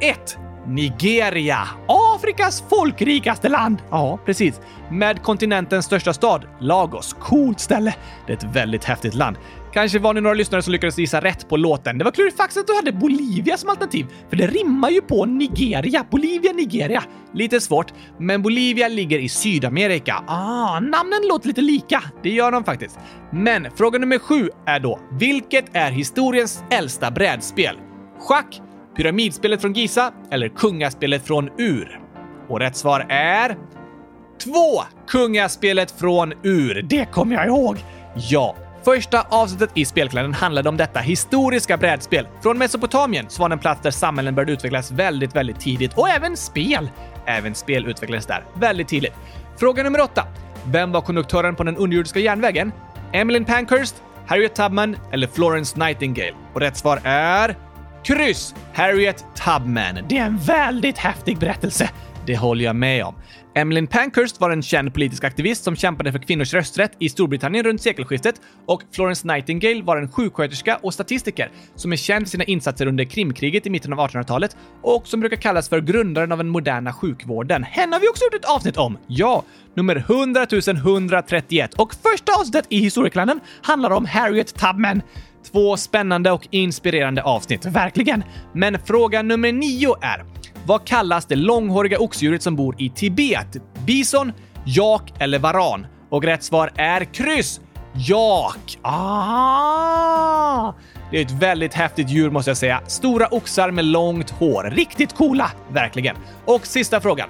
Speaker 1: 1. Nigeria. Afrikas folkrikaste land. Ja, precis. Med kontinentens största stad, Lagos. Coolt ställe. Det är ett väldigt häftigt land. Kanske var ni några lyssnare som lyckades gissa rätt på låten. Det var klurigt faktiskt att du hade Bolivia som alternativ, för det rimmar ju på Nigeria. Bolivia, Nigeria. Lite svårt, men Bolivia ligger i Sydamerika. Ah, namnen låter lite lika. Det gör de faktiskt. Men fråga nummer sju är då, vilket är historiens äldsta brädspel? Schack, Pyramidspelet från Giza eller Kungaspelet från Ur? Och rätt svar är... Två! Kungaspelet från Ur. Det kommer jag ihåg. Ja, Första avsnittet i Spelkalendern handlade om detta historiska brädspel. Från Mesopotamien så var det en plats där samhällen började utvecklas väldigt, väldigt tidigt och även spel. Även spel utvecklades där väldigt tidigt. Fråga nummer åtta. Vem var konduktören på den underjordiska järnvägen? Emmeline Pankhurst, Harriet Tubman eller Florence Nightingale? Och rätt svar är... Kryss! Harriet Tubman. Det är en väldigt häftig berättelse. Det håller jag med om. Emmeline Pankhurst var en känd politisk aktivist som kämpade för kvinnors rösträtt i Storbritannien runt sekelskiftet och Florence Nightingale var en sjuksköterska och statistiker som är känd för sina insatser under Krimkriget i mitten av 1800-talet och som brukar kallas för grundaren av den moderna sjukvården. Henne har vi också gjort ett avsnitt om! Ja, nummer 100 131 och första avsnittet i historieklanen handlar om Harriet Tubman. Två spännande och inspirerande avsnitt, verkligen. Men fråga nummer nio är vad kallas det långhåriga oxdjuret som bor i Tibet? Bison, jak eller varan? Och rätt svar är kryss. Jak! Ah! Det är ett väldigt häftigt djur måste jag säga. Stora oxar med långt hår. Riktigt coola, verkligen. Och sista frågan.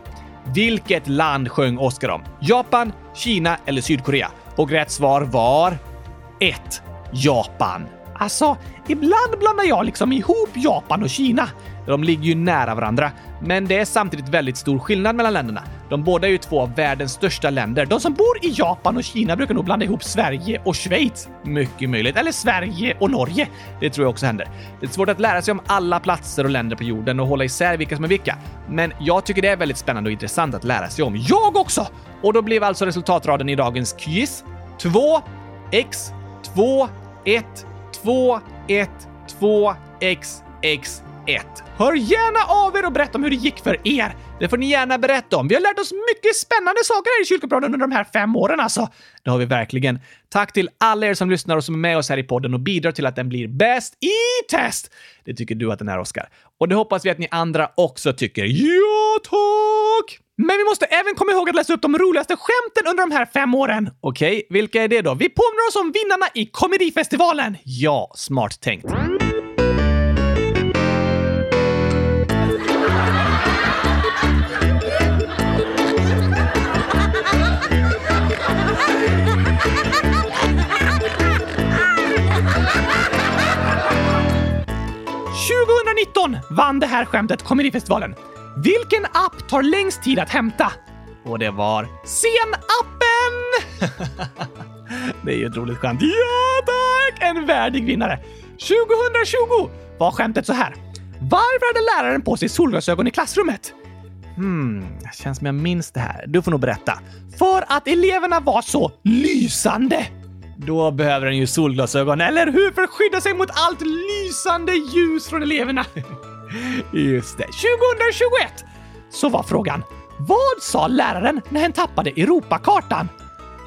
Speaker 1: Vilket land sjöng Oscar om? Japan, Kina eller Sydkorea? Och rätt svar var 1. Japan. Alltså, ibland blandar jag liksom ihop Japan och Kina. De ligger ju nära varandra, men det är samtidigt väldigt stor skillnad mellan länderna. De båda är ju två av världens största länder. De som bor i Japan och Kina brukar nog blanda ihop Sverige och Schweiz. Mycket möjligt. Eller Sverige och Norge. Det tror jag också händer. Det är svårt att lära sig om alla platser och länder på jorden och hålla isär vilka som är vilka. Men jag tycker det är väldigt spännande och intressant att lära sig om. Jag också! Och då blev alltså resultatraden i dagens quiz 2, x, 2, 1, 2, 1, 2, x, x, 1. Hör gärna av er och berätta om hur det gick för er. Det får ni gärna berätta om. Vi har lärt oss mycket spännande saker här i Kyrkopraden under de här fem åren alltså. Det har vi verkligen. Tack till alla er som lyssnar och som är med oss här i podden och bidrar till att den blir bäst i test. Det tycker du att den är, Oskar. Och det hoppas vi att ni andra också tycker. Ja, tack! Men vi måste även komma ihåg att läsa upp de roligaste skämten under de här fem åren. Okej, okay, vilka är det då? Vi påminner oss om vinnarna i Komedifestivalen. Ja, smart tänkt. vann det här skämtet Komedifestivalen. Vilken app tar längst tid att hämta? Och det var Sen-appen! det är ju ett roligt skämt. Ja tack! En värdig vinnare. 2020 var skämtet så här. Varför hade läraren på sig solglasögon i klassrummet? Hmm, känns som jag minns det här. Du får nog berätta. För att eleverna var så lysande! Då behöver den ju solglasögon, eller hur? För att skydda sig mot allt lysande ljus från eleverna. Just det. 2021 så var frågan Vad sa läraren när hen tappade Europakartan?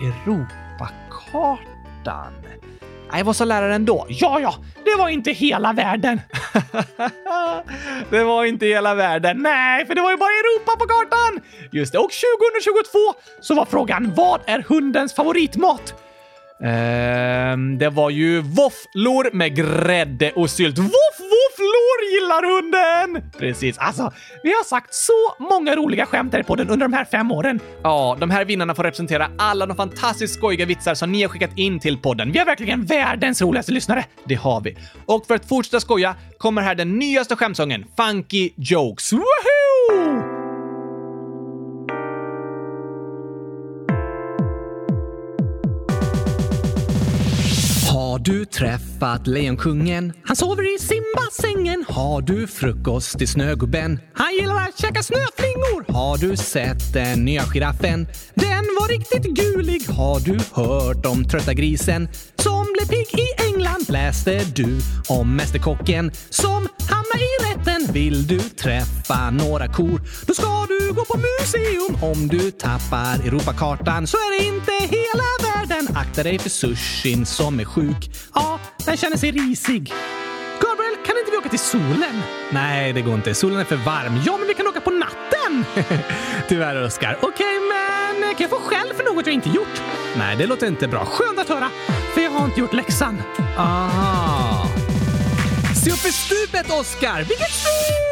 Speaker 1: Europakartan? Nej, vad sa läraren då? Ja, ja, det var inte hela världen. det var inte hela världen. Nej, för det var ju bara Europa på kartan! Just det, och 2022 så var frågan Vad är hundens favoritmat? Ehm, det var ju våfflor med grädde och sylt. Voff, gillar hunden! Precis. Alltså, vi har sagt så många roliga skämt här på den under de här fem åren. Ja, de här vinnarna får representera alla de fantastiskt skojiga vitsar som ni har skickat in till podden. Vi har verkligen världens roligaste lyssnare. Det har vi. Och för att fortsätta skoja kommer här den nyaste skämtsången, Funky Jokes. Woohoo!
Speaker 2: Du träffat Lejonkungen? Han sover i simbassängen. Har du frukost till Snögubben? Han gillar att käka snöflingor. Har du sett den nya giraffen? Den var riktigt gulig. Har du hört om trötta grisen som blev pigg i England? Läste du om Mästerkocken som hamnar i rätten? Vill du träffa några kor? Då ska du gå på museum. Om du tappar Europakartan så är det inte hela världen. Akta dig för sushin som är sjuk. Ja, den känner sig risig. Gabriel, kan inte vi åka till solen? Nej, det går inte. Solen är för varm. Ja, men vi kan åka på natten! Tyvärr, Oskar. Okej, okay, kan jag få skäll för något jag inte gjort? Nej, det låter inte bra. Skönt att höra, för jag har inte gjort läxan. Aha. Se upp för stupet, Oskar! Vilket stup!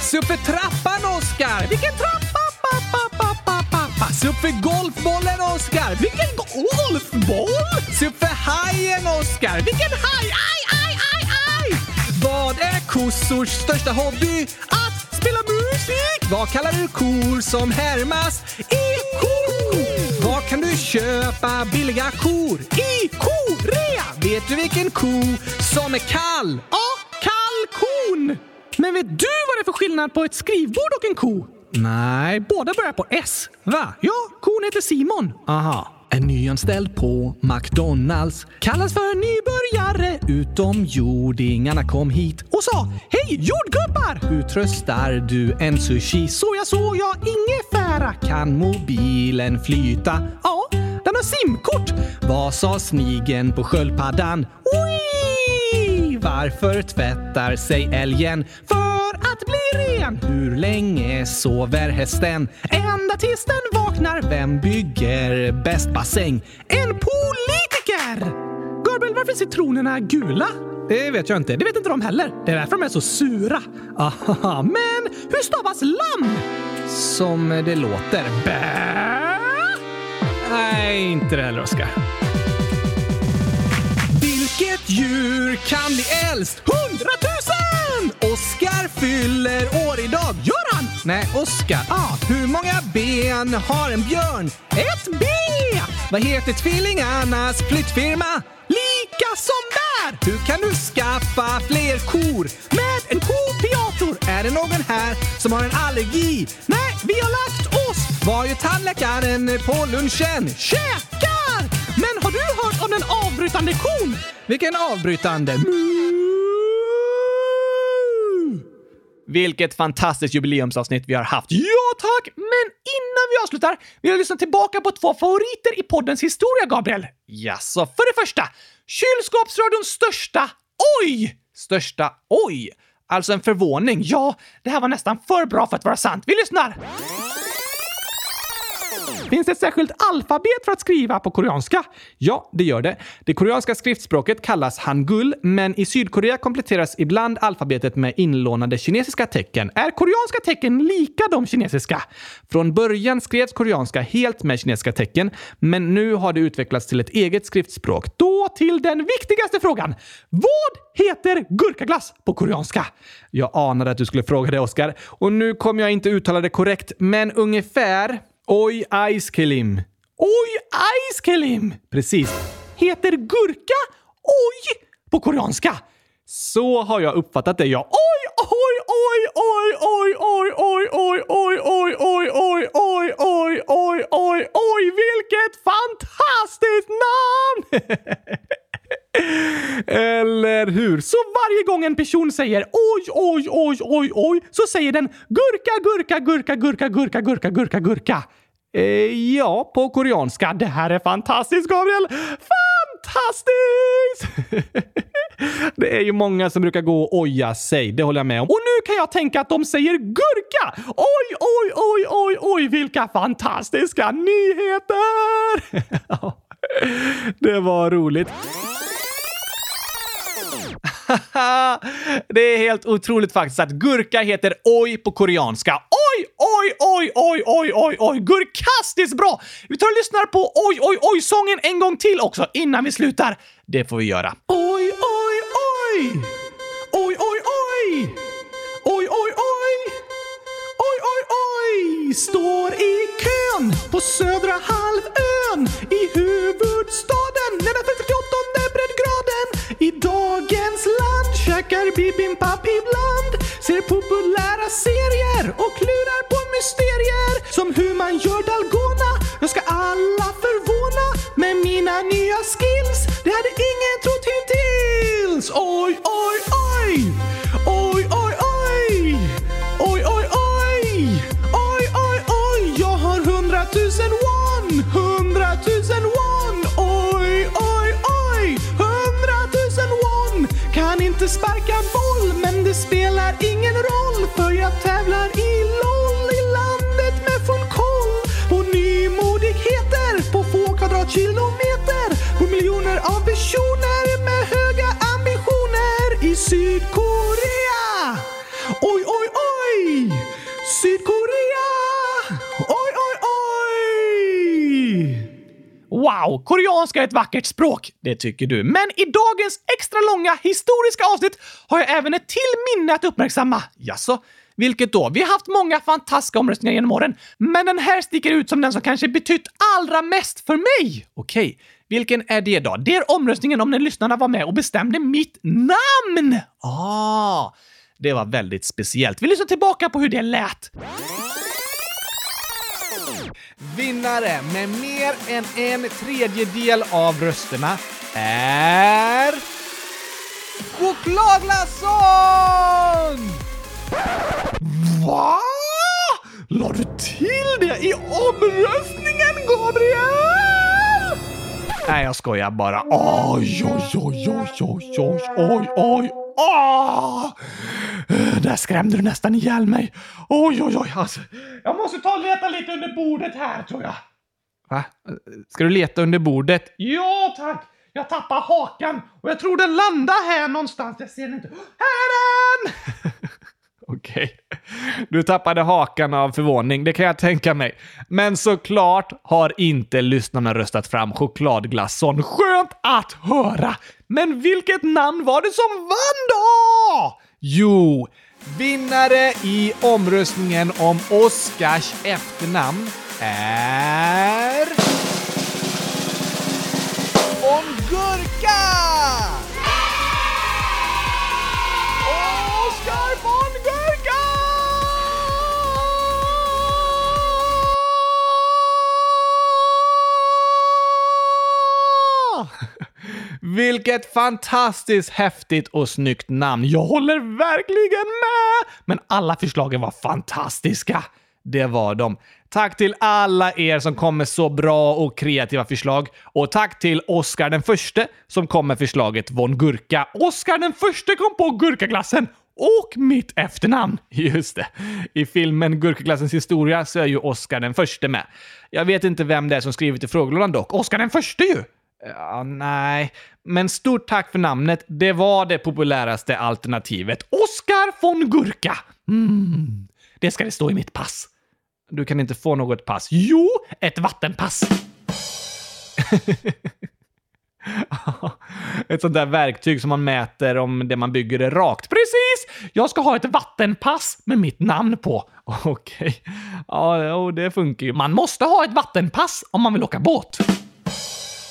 Speaker 2: Se upp för trappan, Oskar! Vilken trappa? Pa, pa, pa, pa, pa, pa. Se upp för golfbollen, Oskar! Vilken golfboll? Se upp för hajen, Oskar! Vilken haj? Aj, aj, aj, aj! Vad är kossors största hobby? Aj! Spela musik! Vad kallar du kor som härmas i kor? Var kan du köpa billiga kor? I korea! Vet du vilken ko som är kall? Ja, kalkon! Men vet du vad det är för skillnad på ett skrivbord och en ko? Nej, båda börjar på S. Va? Ja, kon heter Simon. Aha. En nyanställd på McDonalds kallas för nybörjare. Utomjordingarna kom hit och sa Hej jordgubbar! Hur tröstar du en sushi? Soja, jag ingefära. Kan mobilen flyta? Ja, den har simkort. Vad sa snigen på sköldpaddan? Oi! Varför tvättar sig älgen? För att bli ren. Hur länge sover hästen? Ända tills den vaknar. Vem bygger bäst bassäng? En politiker! Gabriel, varför är citronerna gula? Det vet jag inte. Det vet inte de heller. Det är därför de är så sura. Aha, men hur stavas lamm? Som det låter. Bä? Nej, inte det heller, Oskar. Djur kan bli äldst? Hundratusen! Oskar fyller år idag. Gör han? Nej, Oskar. Ah, hur många ben har en björn? Ett B! Vad heter tvillingarnas flyttfirma? Lika som bär! Hur kan du skaffa fler kor? Med en kopiator! Är det någon här som har en allergi? Nej, vi har lagt oss! Vad gör tandläkaren på lunchen? Käkar! Men har du hört om den avbrytande kon? Vilken avbrytande?
Speaker 1: Vilket fantastiskt jubileumsavsnitt vi har haft. Ja, tack! Men innan vi avslutar vill jag lyssna tillbaka på två favoriter i poddens historia, Gabriel. Jaså, för det första, kylskåpsradions största oj! Största oj! Alltså en förvåning. Ja, det här var nästan för bra för att vara sant. Vi lyssnar! Finns det ett särskilt alfabet för att skriva på koreanska? Ja, det gör det. Det koreanska skriftspråket kallas hangul, men i Sydkorea kompletteras ibland alfabetet med inlånade kinesiska tecken. Är koreanska tecken lika de kinesiska? Från början skrevs koreanska helt med kinesiska tecken, men nu har det utvecklats till ett eget skriftspråk. Då till den viktigaste frågan. Vad heter gurkaglass på koreanska? Jag anade att du skulle fråga det, Oskar. Och nu kommer jag inte uttala det korrekt, men ungefär Oj Aiskelim. Oj Aiskelim! Precis. Heter gurka oj på koreanska? Så har jag uppfattat det, ja. Oj, oj, oj, oj, oj, oj, oj, oj, oj, oj, oj, oj, oj, oj, oj, oj, oj, vilket fantastiskt namn! Eller hur? Så varje gång en person säger oj, oj, oj, oj, oj, så säger den gurka, gurka, gurka, gurka, gurka, gurka, gurka, gurka. Eh, ja, på koreanska. Det här är fantastiskt, Gabriel! Fantastiskt! det är ju många som brukar gå och oja sig, det håller jag med om. Och nu kan jag tänka att de säger gurka! Oj, oj, oj, oj, oj, vilka fantastiska nyheter! det var roligt. det är helt otroligt faktiskt att gurka heter oj på koreanska. Oj, oj, oj, oj, oj, oj, oj, gurkastiskt bra! Vi tar och lyssnar på oj, oj, oj-sången en gång till också innan vi slutar. Det får vi göra. Oj, oj, oj! Oj, oj, oj! Oj, oj, oj! Oj, oj, oj! Står i kön på södra halvön i huvudstaden. Nej, men i dagens land käkar bibimbap ibland.
Speaker 3: Ser populära serier och klurar på mysterier. Som hur man gör dalgona. Jag ska alla förvåna med mina nya skills. Det hade ingen trott hittills. Oj, oj, oj! Oj, oj! Kan sparka boll, men det spelar ingen roll för jag tävlar i LOL i landet med full koll på nymodigheter på få kvadratkilometer på miljoner av personer med höga ambitioner i Sydkorea. Oj, oj, oj! Sydkorea!
Speaker 1: Wow, koreanska är ett vackert språk. Det tycker du. Men i dagens extra långa historiska avsnitt har jag även ett till minne att uppmärksamma. Jaså? Vilket då? Vi har haft många fantastiska omröstningar genom åren, men den här sticker ut som den som kanske betytt allra mest för mig. Okej, vilken är det då? Det är omröstningen om när lyssnarna var med och bestämde mitt namn! Ah, det var väldigt speciellt. Vi lyssnar tillbaka på hur det lät.
Speaker 2: Vinnare med mer än en tredjedel av rösterna är... Chokladglasson!
Speaker 1: Va? La du till det i omröstningen, Gabriel? Nej, jag skojar bara. Oj, oj, oj, oj, oj, oj, oj, oj. Ah! Där skrämde du nästan ihjäl mig. Oj, oj, oj. Alltså, jag måste ta och leta lite under bordet här, tror jag.
Speaker 2: Va? Ska du leta under bordet?
Speaker 1: Ja, tack. Jag tappar hakan och jag tror den landar här någonstans. Jag ser den inte. Här är den!
Speaker 2: Okej. Du tappade hakan av förvåning, det kan jag tänka mig. Men såklart har inte lyssnarna röstat fram chokladglasson.
Speaker 1: Skönt att höra! Men vilket namn var det som vann då?
Speaker 2: Jo, vinnare i omröstningen om Oscars efternamn är... Om Gurka! Vilket fantastiskt häftigt och snyggt namn.
Speaker 1: Jag håller verkligen med! Men alla förslagen var fantastiska.
Speaker 2: Det var de. Tack till alla er som kom med så bra och kreativa förslag. Och tack till Oscar den förste som kom med förslaget Von Gurka.
Speaker 1: Oscar den förste kom på gurkaglassen och mitt efternamn.
Speaker 2: Just det. I filmen Gurkaglassens historia så är ju Oscar den förste med. Jag vet inte vem det är som skrivit i frågelådan dock.
Speaker 1: Oscar den förste ju!
Speaker 2: Ja, nej. Men stort tack för namnet. Det var det populäraste alternativet.
Speaker 1: Oscar von Gurka! Mm. Det ska det stå i mitt pass.
Speaker 2: Du kan inte få något pass.
Speaker 1: Jo, ett vattenpass!
Speaker 2: ett sånt där verktyg som man mäter om det man bygger är rakt.
Speaker 1: Precis! Jag ska ha ett vattenpass med mitt namn på.
Speaker 2: Okej. Ja, det funkar ju.
Speaker 1: Man måste ha ett vattenpass om man vill åka båt.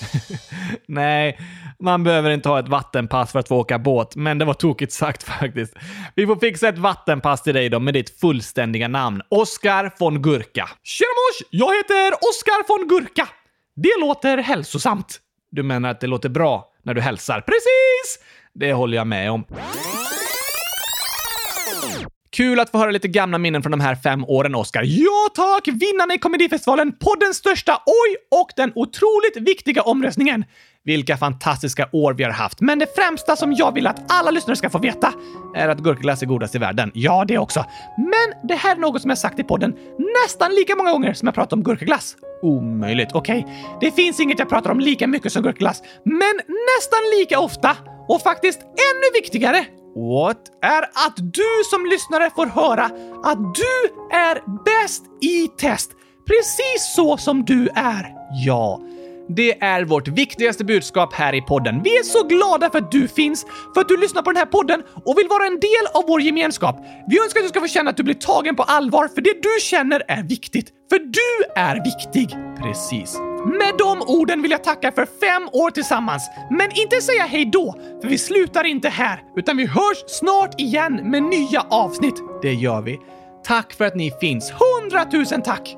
Speaker 2: Nej, man behöver inte ha ett vattenpass för att få åka båt, men det var tokigt sagt faktiskt. Vi får fixa ett vattenpass till dig då med ditt fullständiga namn. Oskar von Gurka.
Speaker 1: Tjena mors! Jag heter Oskar von Gurka. Det låter hälsosamt.
Speaker 2: Du menar att det låter bra när du hälsar?
Speaker 1: Precis!
Speaker 2: Det håller jag med om. Kul att få höra lite gamla minnen från de här fem åren, Oscar.
Speaker 1: Ja tack! Vinnarna i Komedifestivalen, poddens största oj och den otroligt viktiga omröstningen. Vilka fantastiska år vi har haft. Men det främsta som jag vill att alla lyssnare ska få veta är att gurkaglass är godast i världen. Ja, det också. Men det här är något som jag sagt i podden nästan lika många gånger som jag pratat om gurkaglass. Omöjligt. Okej, okay. det finns inget jag pratar om lika mycket som gurkaglass, men nästan lika ofta och faktiskt ännu viktigare
Speaker 2: What?
Speaker 1: är att du som lyssnare får höra att du är bäst i test. Precis så som du är.
Speaker 2: Ja. Det är vårt viktigaste budskap här i podden.
Speaker 1: Vi är så glada för att du finns, för att du lyssnar på den här podden och vill vara en del av vår gemenskap. Vi önskar att du ska få känna att du blir tagen på allvar, för det du känner är viktigt. För du är viktig.
Speaker 2: Precis.
Speaker 1: Med de orden vill jag tacka för fem år tillsammans, men inte säga hej då, för vi slutar inte här, utan vi hörs snart igen med nya avsnitt. Det gör vi. Tack för att ni finns. Hundratusen tack!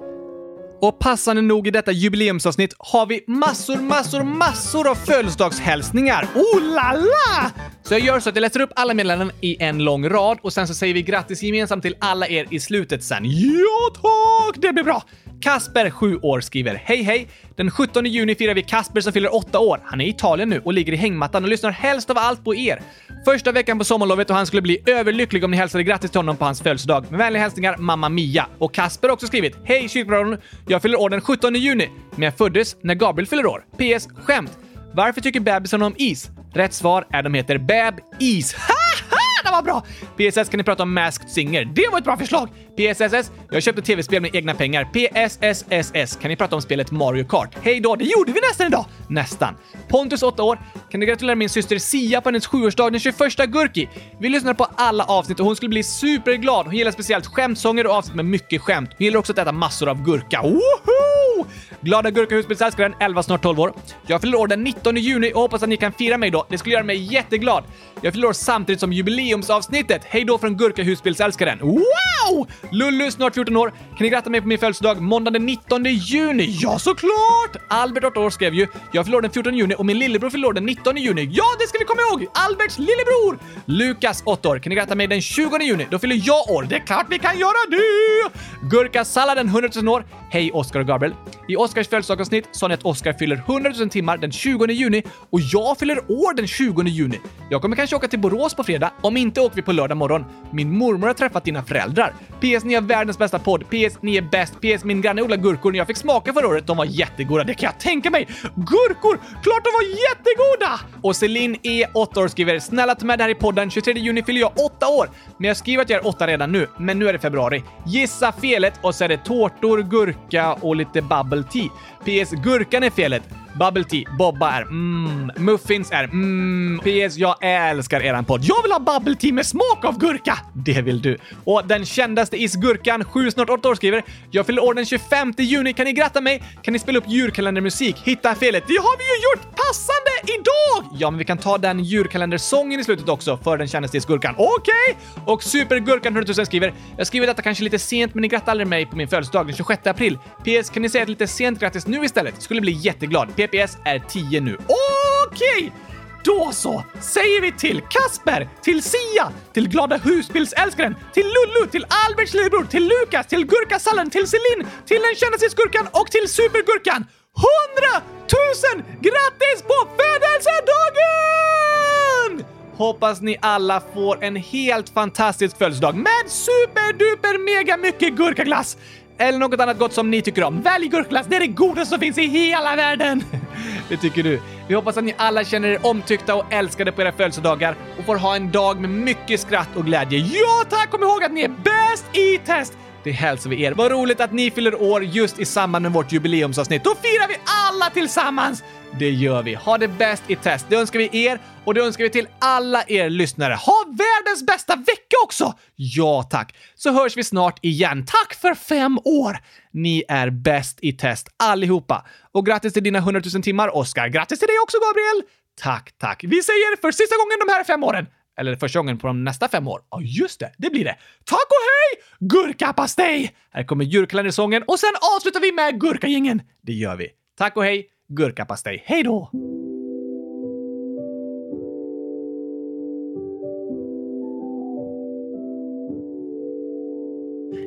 Speaker 1: Och passande nog i detta jubileumsavsnitt har vi massor, massor, massor av födelsedagshälsningar. Oh la la! Så jag gör så att jag läser upp alla meddelanden i en lång rad och sen så säger vi grattis gemensamt till alla er i slutet sen. Ja tack! Det blir bra! Kasper, 7 år, skriver Hej hej! Den 17 juni firar vi Kasper som fyller 8 år. Han är i Italien nu och ligger i hängmattan och lyssnar helst av allt på er. Första veckan på sommarlovet och han skulle bli överlycklig om ni hälsade grattis till honom på hans födelsedag. Med vänliga hälsningar Mamma Mia. Och Kasper har också skrivit Hej kyrkbröderna! Jag fyller år den 17 juni, men jag föddes när Gabriel fyller år. PS. Skämt! Varför tycker bebisarna om is? Rätt svar är de heter Bab-Is. Det var bra! PSS kan ni prata om Masked Singer. Det var ett bra förslag! PSSS, jag köpte tv-spel med egna pengar. PSSSS, kan ni prata om spelet Mario Kart? Hej då, det gjorde vi nästan idag! Nästan. Pontus, 8 år, kan du gratulera min syster Sia på hennes sjuårsdag den 21 Gurki? Vi lyssnade på alla avsnitt och hon skulle bli superglad. Hon gillar speciellt skämtsånger och avsnitt med mycket skämt. Hon gillar också att äta massor av gurka. Woho! Glada Gurka husbilsälskaren, 11 snart 12 år. Jag fyller år den 19 juni och hoppas att ni kan fira mig då. Det skulle göra mig jätteglad. Jag fyller år samtidigt som jubileumsavsnittet. Hej då från Gurka husbilsälskaren. Wow! Lullu, snart 14 år. Kan ni gratta mig på min födelsedag måndag den 19 juni? Ja, såklart! Albert, 8 år, skrev ju “Jag fyller år den 14 juni och min lillebror fyller år den 19 juni”. Ja, det ska vi komma ihåg! Alberts lillebror! Lukas, 8 år. Kan ni gratta mig den 20 juni? Då fyller jag år. Det är klart vi kan göra det! Gurkasalladen, 100 000 år. Hej Oskar och Gabriel. I Oskars födelsedagsavsnitt sa ni att Oskar fyller 100 000 timmar den 20 juni och jag fyller år den 20 juni. Jag kommer kanske åka till Borås på fredag. Om inte åker vi på lördag morgon. Min mormor har träffat dina föräldrar. PS, ni har världens bästa podd. PS, ni är bäst. PS, min granne odlar gurkor när jag fick smaka förra året. De var jättegoda, det kan jag tänka mig. Gurkor! Klart de var jättegoda! Och Celine E, 8 år, skriver “Snälla ta med det här i podden. 23 juni fyller jag 8 år. Men jag skriver att jag är 8 redan nu, men nu är det februari. Gissa felet och så är det tårtor, gurka och lite bubble tea. PS, gurkan är felet. Bubble tea, Bobba är mm, muffins är mm. PS, jag älskar eran podd. Jag vill ha bubble tea med smak av gurka! Det vill du. Och den kändaste isgurkan, 7 snart 8 år, skriver “Jag fyller år den 25 juni. Kan ni gratta mig? Kan ni spela upp julkalendermusik? Hitta felet. Det har vi ju gjort passande idag! Ja, men vi kan ta den julkalendersången i slutet också för den kändaste isgurkan. Okej! Okay. Och supergurkan 100 000 skriver “Jag skriver detta kanske lite sent, men ni grattar aldrig mig på min födelsedag den 26 april. PS, kan ni säga ett lite sent grattis nu istället? Skulle bli jätteglad. PPS är 10 nu. Okej! Då så säger vi till Kasper, till Sia, till Glada husbilsälskaren, till Lullu, till Alberts lillebror, till Lukas, till Gurkasallen, till Celine, till den Kända skurkan och till Supergurkan. 100 000 grattis på födelsedagen! Hoppas ni alla får en helt fantastisk födelsedag med superduper mega mycket gurkaglass eller något annat gott som ni tycker om. Välj gurkglass, det är det godaste som finns i hela världen! Det tycker du. Vi hoppas att ni alla känner er omtyckta och älskade på era födelsedagar och får ha en dag med mycket skratt och glädje. Ja tack! Kom ihåg att ni är bäst i test! Det hälsar vi er. Vad roligt att ni fyller år just i samband med vårt jubileumsavsnitt. Då firar vi alla tillsammans! Det gör vi. Ha det bäst i test. Det önskar vi er och det önskar vi till alla er lyssnare. Ha världens bästa vecka också! Ja, tack. Så hörs vi snart igen. Tack för fem år! Ni är bäst i test allihopa. Och grattis till dina 100 000 timmar, Oskar. Grattis till dig också, Gabriel! Tack, tack. Vi säger för sista gången de här fem åren. Eller första gången på de nästa fem år. Ja, just det. Det blir det. Tack och hej! Gurkapastej! Här kommer julkalendersången och sen avslutar vi med gurkagängen. Det gör vi. Tack och hej! Gurkapastej. Hej då!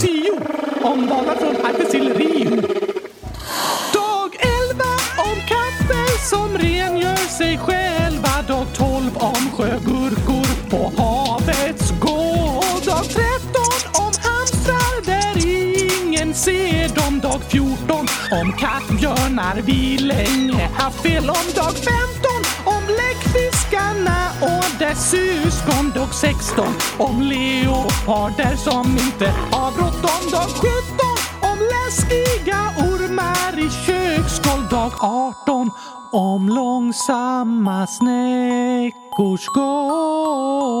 Speaker 1: Dag tio om valar från Arktis till Rio. Dag 11 om katter som rengör sig själva. Dag 12 om sjögurkor på havets gård. Dag 13 om hamstrar där ingen ser dem. Dag 14 om kattbjörnar vi länge haft fel om. Dag 15 om bläckfiskarna och dess syskon. Dag 16 om leoparder som inte har bråttom. Dag 17 om läskiga ormar i köksskål dag 18 om långsamma snäckors gång.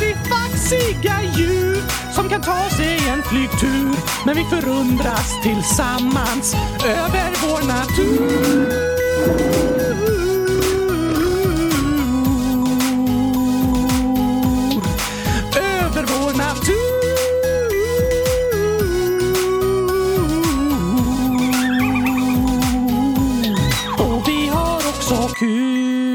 Speaker 1: mysiga djur som kan ta sig en flygtur. Men vi förundras tillsammans över vår natur. Över vår natur. Och vi har också kul.